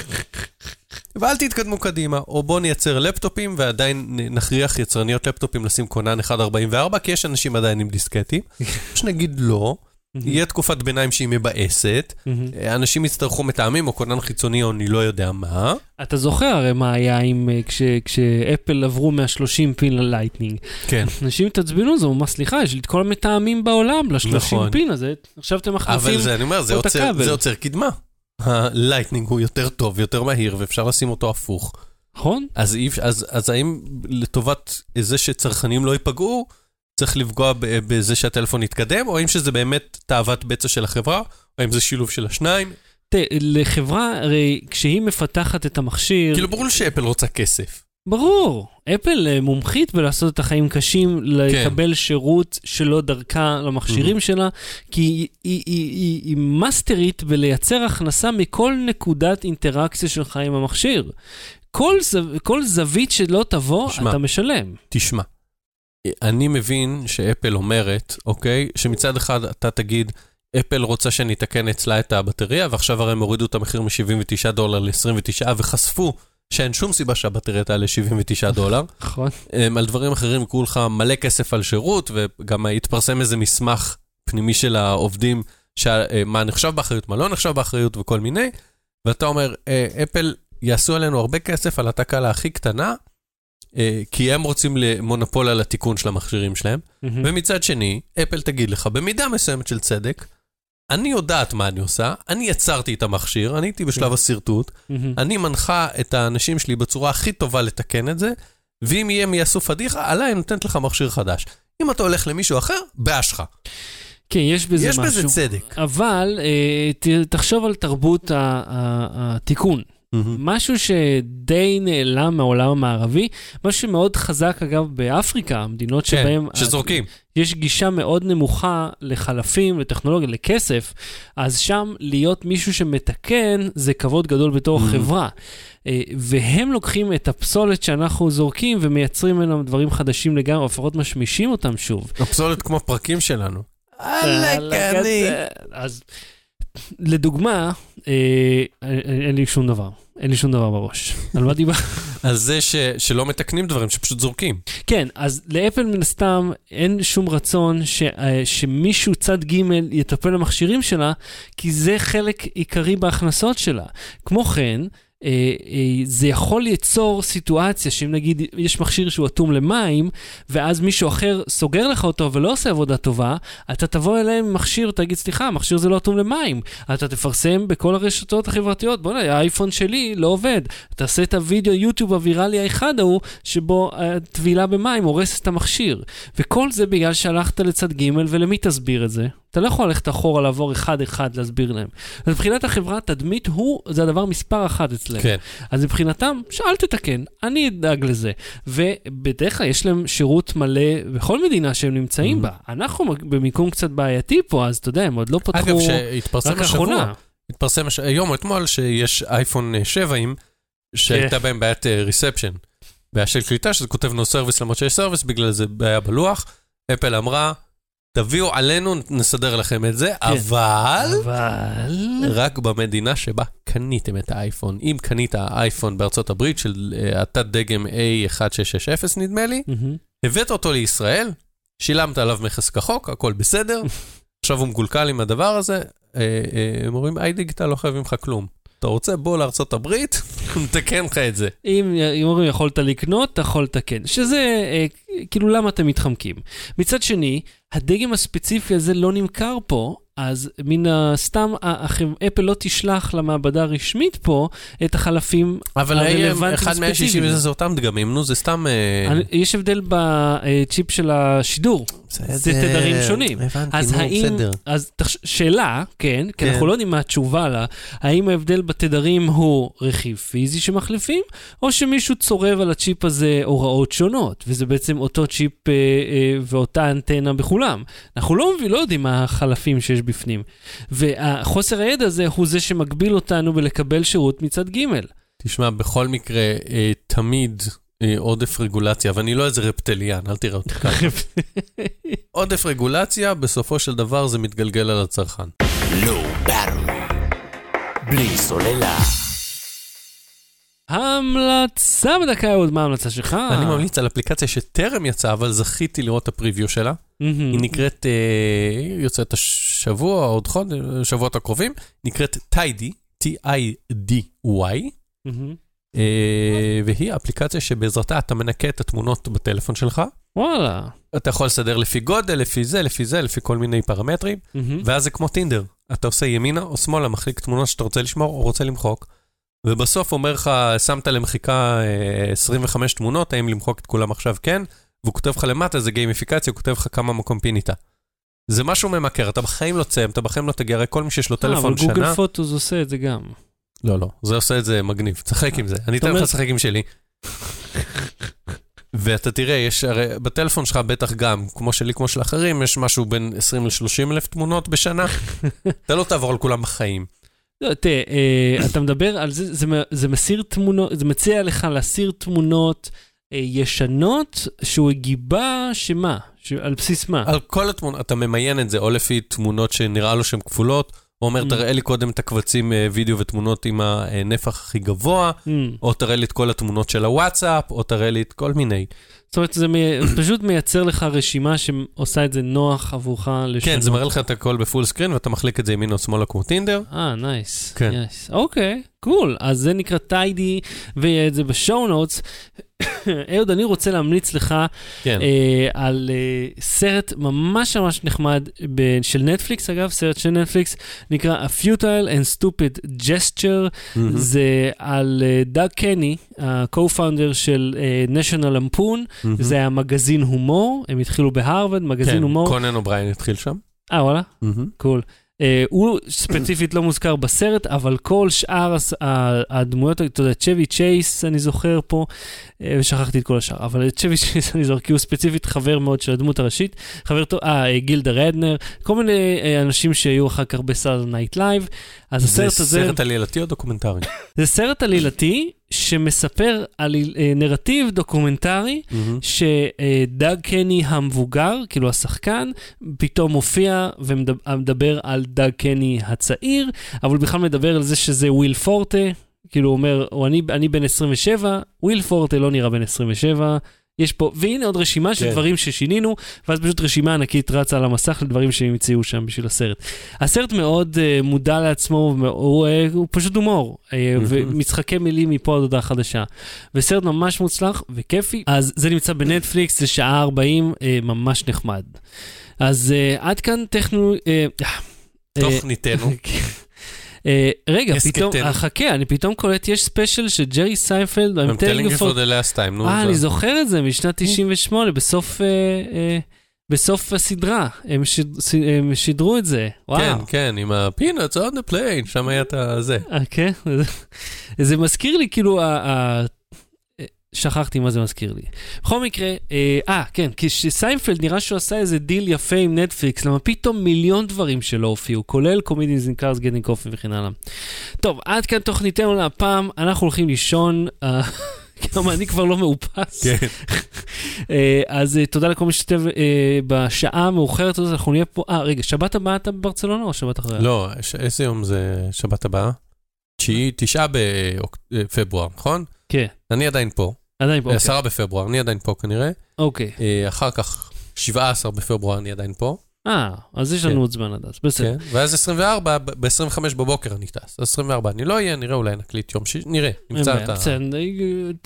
ואל תתקדמו קדימה, או בואו נייצר לפטופים ועדיין נכריח יצרניות לפטופים לשים כונן 144, כי יש אנשים עדיין עם דיסקטים. או שנגיד לא, יהיה תקופת ביניים שהיא מבאסת, מהמם. אנשים יצטרכו מתאמים או כונן חיצוני או אני לא יודע מה. אתה זוכר הרי מה היה עם, אה, כש- כשאפל עברו מה-30 pin ל Lightning. כן. אנשים התעצבנו, זה ממש סליחה, יש לי את כל המתאמים בעולם ל-30 נכון. pin הזה, עכשיו אתם מחליפים. אבל זה, אני אומר, זה את הכבל. עוצר קדמה. ה Lightning הוא יותר טוב, יותר מהיר, ואפשר לשים אותו הפוך. נכון? אז, אז, אז האם לטובת זה שצרכנים לא ייפגעו, צריך לפגוע בזה שהטלפון יתקדם, או האם שזה באמת תאוות בצע של החברה, או האם זה שילוב של השניים? תראה, לחברה, הרי כשהיא מפתחת את המכשיר, כאילו, ברור שאפל רוצה כסף. ברור, אפל אה, מומחית בלעשות את החיים קשים, לקבל שירות שלא דרכה למכשירים שלה, כי היא, היא, היא, היא, היא מאסטרית בלייצר הכנסה מכל נקודת אינטראקציה שלך עם המכשיר. כל, זו, כל זווית שלא תבוא, שמע. אתה משלם. תשמע, אני מבין שאפל אומרת, אוקיי, שמצד אחד אתה תגיד, אפל רוצה שאני אתקן אצלה את הבטריה, ועכשיו הרי הם הורידו את המחיר מ-79 דולר ל-29, וחשפו שאין שום סיבה שהבטריה תעלה 79 דולר. נכון? על דברים אחרים יקראו לך מלא כסף על שירות, וגם התפרסם איזה מסמך פנימי של העובדים, אה, מה נחשב באחריות, מה לא נחשב באחריות וכל מיני, ואתה אומר, אה, אפל יעשו עלינו הרבה כסף על התקלה הכי קטנה, כי הם רוצים מונופול על התיקון של המכשירים שלהם, מהמם. ומצד שני, אפל תגיד לך, במידה מסוימת של צדק, אני יודעת מה אני עושה, אני יצרתי את המכשיר, אני הייתי בשלב השרטוט, מהמם. אני מנחה את האנשים שלי בצורה הכי טובה לתקן את זה, ואם יהיה מי יעשו פדיחה, עליי נותנת לך מכשיר חדש. אם אתה הולך למישהו אחר, שלך. כן, יש בזה יש משהו. בזה צדק. אבל אה, תחשוב על תרבות התיקון. משהו שדי נעלם מהעולם המערבי, משהו שמאוד חזק אגב באפריקה, המדינות כן, שבהן שזורקים. יש גישה מאוד נמוכה לחלפים, לטכנולוגיה, לכסף, אז שם להיות מישהו שמתקן זה כבוד גדול בתור Mhm. חברה. אה, והם לוקחים את הפסולת שאנחנו זורקים ומייצרים ממנו דברים חדשים לגמרי, או לפחות משמישים אותם שוב. הפסולת כמו הפרקים שלנו. עלק אני. אז לדוגמה, אה, אין אין לי שום דבר. אין לי שום דבר בראש. על מה דיברנו? על זה ש- שלא מתקנים דברים, שפשוט זורקים. כן, אז לאפל מן הסתם אין שום רצון ש, אה, שמישהו צד ג' יטפל במכשירים שלה, כי זה חלק עיקרי בהכנסות שלה. כמו כן, אה, אה, זה יכול ליצור סיטואציה שאם נגיד יש מכשיר שהוא אטום למים, ואז מישהו אחר סוגר לך אותו ולא עושה עבודה טובה, אתה תבוא אליהם עם מכשיר, תגיד, סליחה, המכשיר זה לא אטום למים. אתה תפרסם בכל הרשתות החברתיות, בוא'נה, האייפון שלי לא עובד. תעשה את הוידאו יוטיוב הוויראלי האחד ההוא, שבו אה, טבילה במים הורסת את המכשיר. וכל זה בגלל שהלכת לצד ג' ולמי תסביר את זה? אתה לא יכול ללכת אחורה לעבור אחד-אחד להסביר להם. אז מבחינת החברה, תדמית הוא, זה הדבר מספר אחת אצלם. כן. אז מבחינתם, שאל תתקן, אני אדאג לזה. ובדרך כלל יש להם שירות מלא בכל מדינה שהם נמצאים Mhm. בה. אנחנו במיקום קצת בעייתי פה, אז אתה יודע, הם עוד לא פתחו אגב, שהתפרסם השבוע. התפרסם הש- היום או אתמול שיש אייפון 7 שהייתה כן. בהם בעיית ריספשן. בעיה של קליטה, שזה כותב no service למרות שיש service, בגלל זה בעיה בלוח. אפל אמרה, תביאו עלינו, נסדר לכם את זה, אבל אבל... רק במדינה שבה קניתם את האייפון. אם קנית אייפון בארצות הברית של אה, התת דגם A1660 נדמה לי. הבאת אותו לישראל, שילמת עליו מכס כחוק, הכל בסדר, עכשיו הוא מגולגל עם הדבר הזה, אה, אה, הם אומרים, איי דיגיטל לא חייבים לך כלום. אתה רוצה, בוא לארצות הברית, נתקן לך את זה. אם אם אומרים יכולת לקנות, אתה יכול לתקן. שזה, אה, כאילו, למה אתם מתחמקים? מצד שני, הדגם הספציפי הזה לא נמכר פה, אז מן הסתם, אפל לא תשלח למעבדה הרשמית פה את החלפים אבל הרלוונטיים אחד מהשישים ספציפיים. זה אותם דגמים, נו, זה סתם... אה, יש הבדל בצ'יפ של השידור. זה תדרים שונים. הבנתי, נו, בסדר. אז. שאלה, כן, כי כן. אנחנו לא יודעים מה התשובה לה, האם ההבדל בתדרים הוא רכיב פיזי שמחליפים, או שמישהו צורב על הצ'יפ הזה הוראות שונות, וזה בעצם אותו צ'יפ אה, אה, ואותה אנטנה בכולם. אנחנו לא, לא יודעים מה החלפים שיש בפנים. והחוסר הידע הזה הוא זה שמגביל אותנו בלקבל שירות מצד ג'. תשמע, בכל מקרה, אה, תמיד אה, עודף רגולציה, ואני לא איזה רפטליאן, אל תראה אותי ככה. עודף רגולציה, בסופו של דבר זה מתגלגל על הצרכן. Battery. בלי סוללה. ההמלצה בדקה אהוד, מה ההמלצה שלך? אני ממליץ על אפליקציה שטרם יצאה, אבל זכיתי לראות את הפריוויו שלה. היא נקראת, אה, יוצאת השבוע, עוד חודש, שבועות הקרובים, נקראת טיידי, T-I-D-Y. אה, והיא אפליקציה שבעזרתה אתה מנקה את התמונות בטלפון שלך. וואלה. אתה יכול לסדר לפי גודל, לפי זה, לפי זה, לפי כל מיני פרמטרים. ואז זה כמו טינדר. אתה עושה ימינה או שמאלה, מחליק תמונות שאתה רוצה לשמור או רוצה למחוק, ובסוף אומר לך, שמת למחיקה אה, 25 תמונות, האם למחוק את כולם עכשיו כן, והוא כותב לך למטה, זה גיימיפיקציה, הוא כותב לך כמה מקום פינית. זה משהו ממכר, אתה בחיים לא תסיים, אתה בחיים לא תגיע, הרי כל מי שיש לו אה, אבל טלפון גוגל שנה... פוטוס עושה את זה גם. לא, לא, זה עושה את זה מגניב, תשחק עם זה, אני אתן לך לשחק עם שלי. ואתה תראה, יש הרי בטלפון שלך בטח גם, כמו שלי, כמו של אחרים, יש משהו בין 20 ל-30 אלף תמונות בשנה. אתה לא תעבור על כולם בחיים. לא, תראה, אה, אתה מדבר על זה, זה, זה מסיר תמונות, זה מציע לך להסיר תמונות אה, ישנות שהוא גיבה שמה? ש- על בסיס מה? על כל התמונות, אתה ממיין את זה, או לפי תמונות שנראה לו שהן כפולות, או אומר, Mm. תראה לי קודם את הקבצים אה, וידאו ותמונות עם הנפח הכי גבוה, Mm. או תראה לי את כל התמונות של הוואטסאפ, או תראה לי את כל מיני. זאת אומרת, זה מי- פשוט מייצר לך רשימה שעושה את זה נוח עבורך לשנות. כן, זה מראה לך את הכל ב full screen, ואתה מחליק את זה ימינה או שמאלה כמו טינדר. אה, nice. כן. אוקיי, cool. אז זה נקרא Tidy, ויהיה את זה ב show notes. אהוד, אני רוצה להמליץ לך כן. אה, על אה, סרט ממש ממש נחמד ב- של נטפליקס, אגב, סרט של נטפליקס, נקרא A Futile and Stupid Gesture. מהמם. זה על אה, דאג קני, ה-co-founder של אה, National Lampoon, מהמם. זה היה מגזין הומור, הם התחילו בהרווארד, מגזין כן, הומור. קונן אובריין התחיל שם. אה, וואלה? cool. אה, הוא ספציפית לא מוזכר בסרט, אבל כל שאר הדמויות, אתה יודע, צ'בי צ'ייס, אני זוכר פה, ושכחתי את כל השאר, אבל את צ'בי צ'ייס אני זוכר, כי הוא ספציפית חבר מאוד של הדמות הראשית, חבר טוב, אה, אה, גילדה רדנר, כל מיני אה, אנשים שהיו אחר כך ב Saturday Night Live, אז זה הסרט הזה, סרט עלילתי או דוקומנטרי? זה סרט עלילתי שמספר על אה, נרטיב דוקומנטרי. שדאג קני המבוגר, כאילו השחקן, פתאום מופיע ומדבר על דאג קני הצעיר, אבל הוא בכלל מדבר על זה שזה וויל פורטה, כאילו הוא אומר, או אני, אני בן 27, וויל פורטה לא נראה בן 27. יש פה, והנה עוד רשימה של כן. דברים ששינינו, ואז פשוט רשימה ענקית רצה על המסך לדברים שהם המציאו שם בשביל הסרט. הסרט מאוד אה, מודע לעצמו, הוא, הוא, אה, הוא פשוט הומור, אה, ומשחקי מילים מפה עד הודעה חדשה. וסרט ממש מוצלח וכיפי, אז זה נמצא בנטפליקס, זה שעה 40, אה, ממש נחמד. אז אה, עד כאן תוכנו... אה, תוכניתנו. אה, רגע. פתאום, אה, חכה, אני פתאום קולט, יש special של ג'רי סיינפלד, I'm telling you for the last time, נו. אה, אני זוכר את זה משנת 98, בסוף... אה, בסוף הסדרה, הם, שד, הם שידרו את זה, וואו. כן, כן, עם ה-peanuts on the plane, שם היה את הזה. אה, כן? זה מזכיר לי, כאילו, שכחתי מה זה מזכיר לי. בכל מקרה, אה, אה, כן, כשסיינפלד נראה שהוא עשה איזה דיל יפה עם נטפליקס, למה פתאום מיליון דברים שלא הופיעו, כולל Comedians Cars Getting Coffee וכן הלאה. טוב, עד כאן תוכניתנו להפעם, אנחנו הולכים לישון. אה, גם אני כבר לא מאופס. כן. אה, אז תודה לכל מי שהשתתף אה, בשעה המאוחרת הזאת, אנחנו נהיה פה... אה, רגע, שבת הבאה אתה בברצלונה או שבת אחריה? לא, איזה יום זה שבת הבאה? תשיעי, תשעה בפברואר, נכון? כן, אני עדיין פה. עדיין פה. אוקיי. עשרה בפברואר, אני עדיין פה כנראה. אוקיי. אה, אחר כך, 17 בפברואר אני עדיין פה. אה, אז יש לנו כן. עוד זמן עד אז, בסדר. כן. ואז 24, ב-25 בבוקר אני טס. אז 24 אני לא אהיה, נראה אולי נקליט יום שיש, נראה, נמצא את ה... בסדר,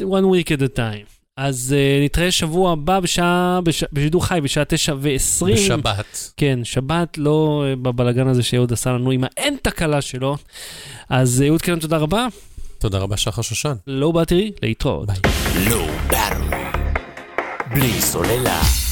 one week at a time. אז uh, נתראה שבוע הבא בשעה, בש, בשידור חי בשעה תשע ועשרים. בשבת. כן, שבת, לא אה, בבלגן הזה שאהוד עשה לנו עם האין תקלה שלו. אז אה, אהוד קרן, תודה רבה. תודה רבה, שחר שושן. לא באתי, להתראות. ביי. Low Battery. בלי סוללה.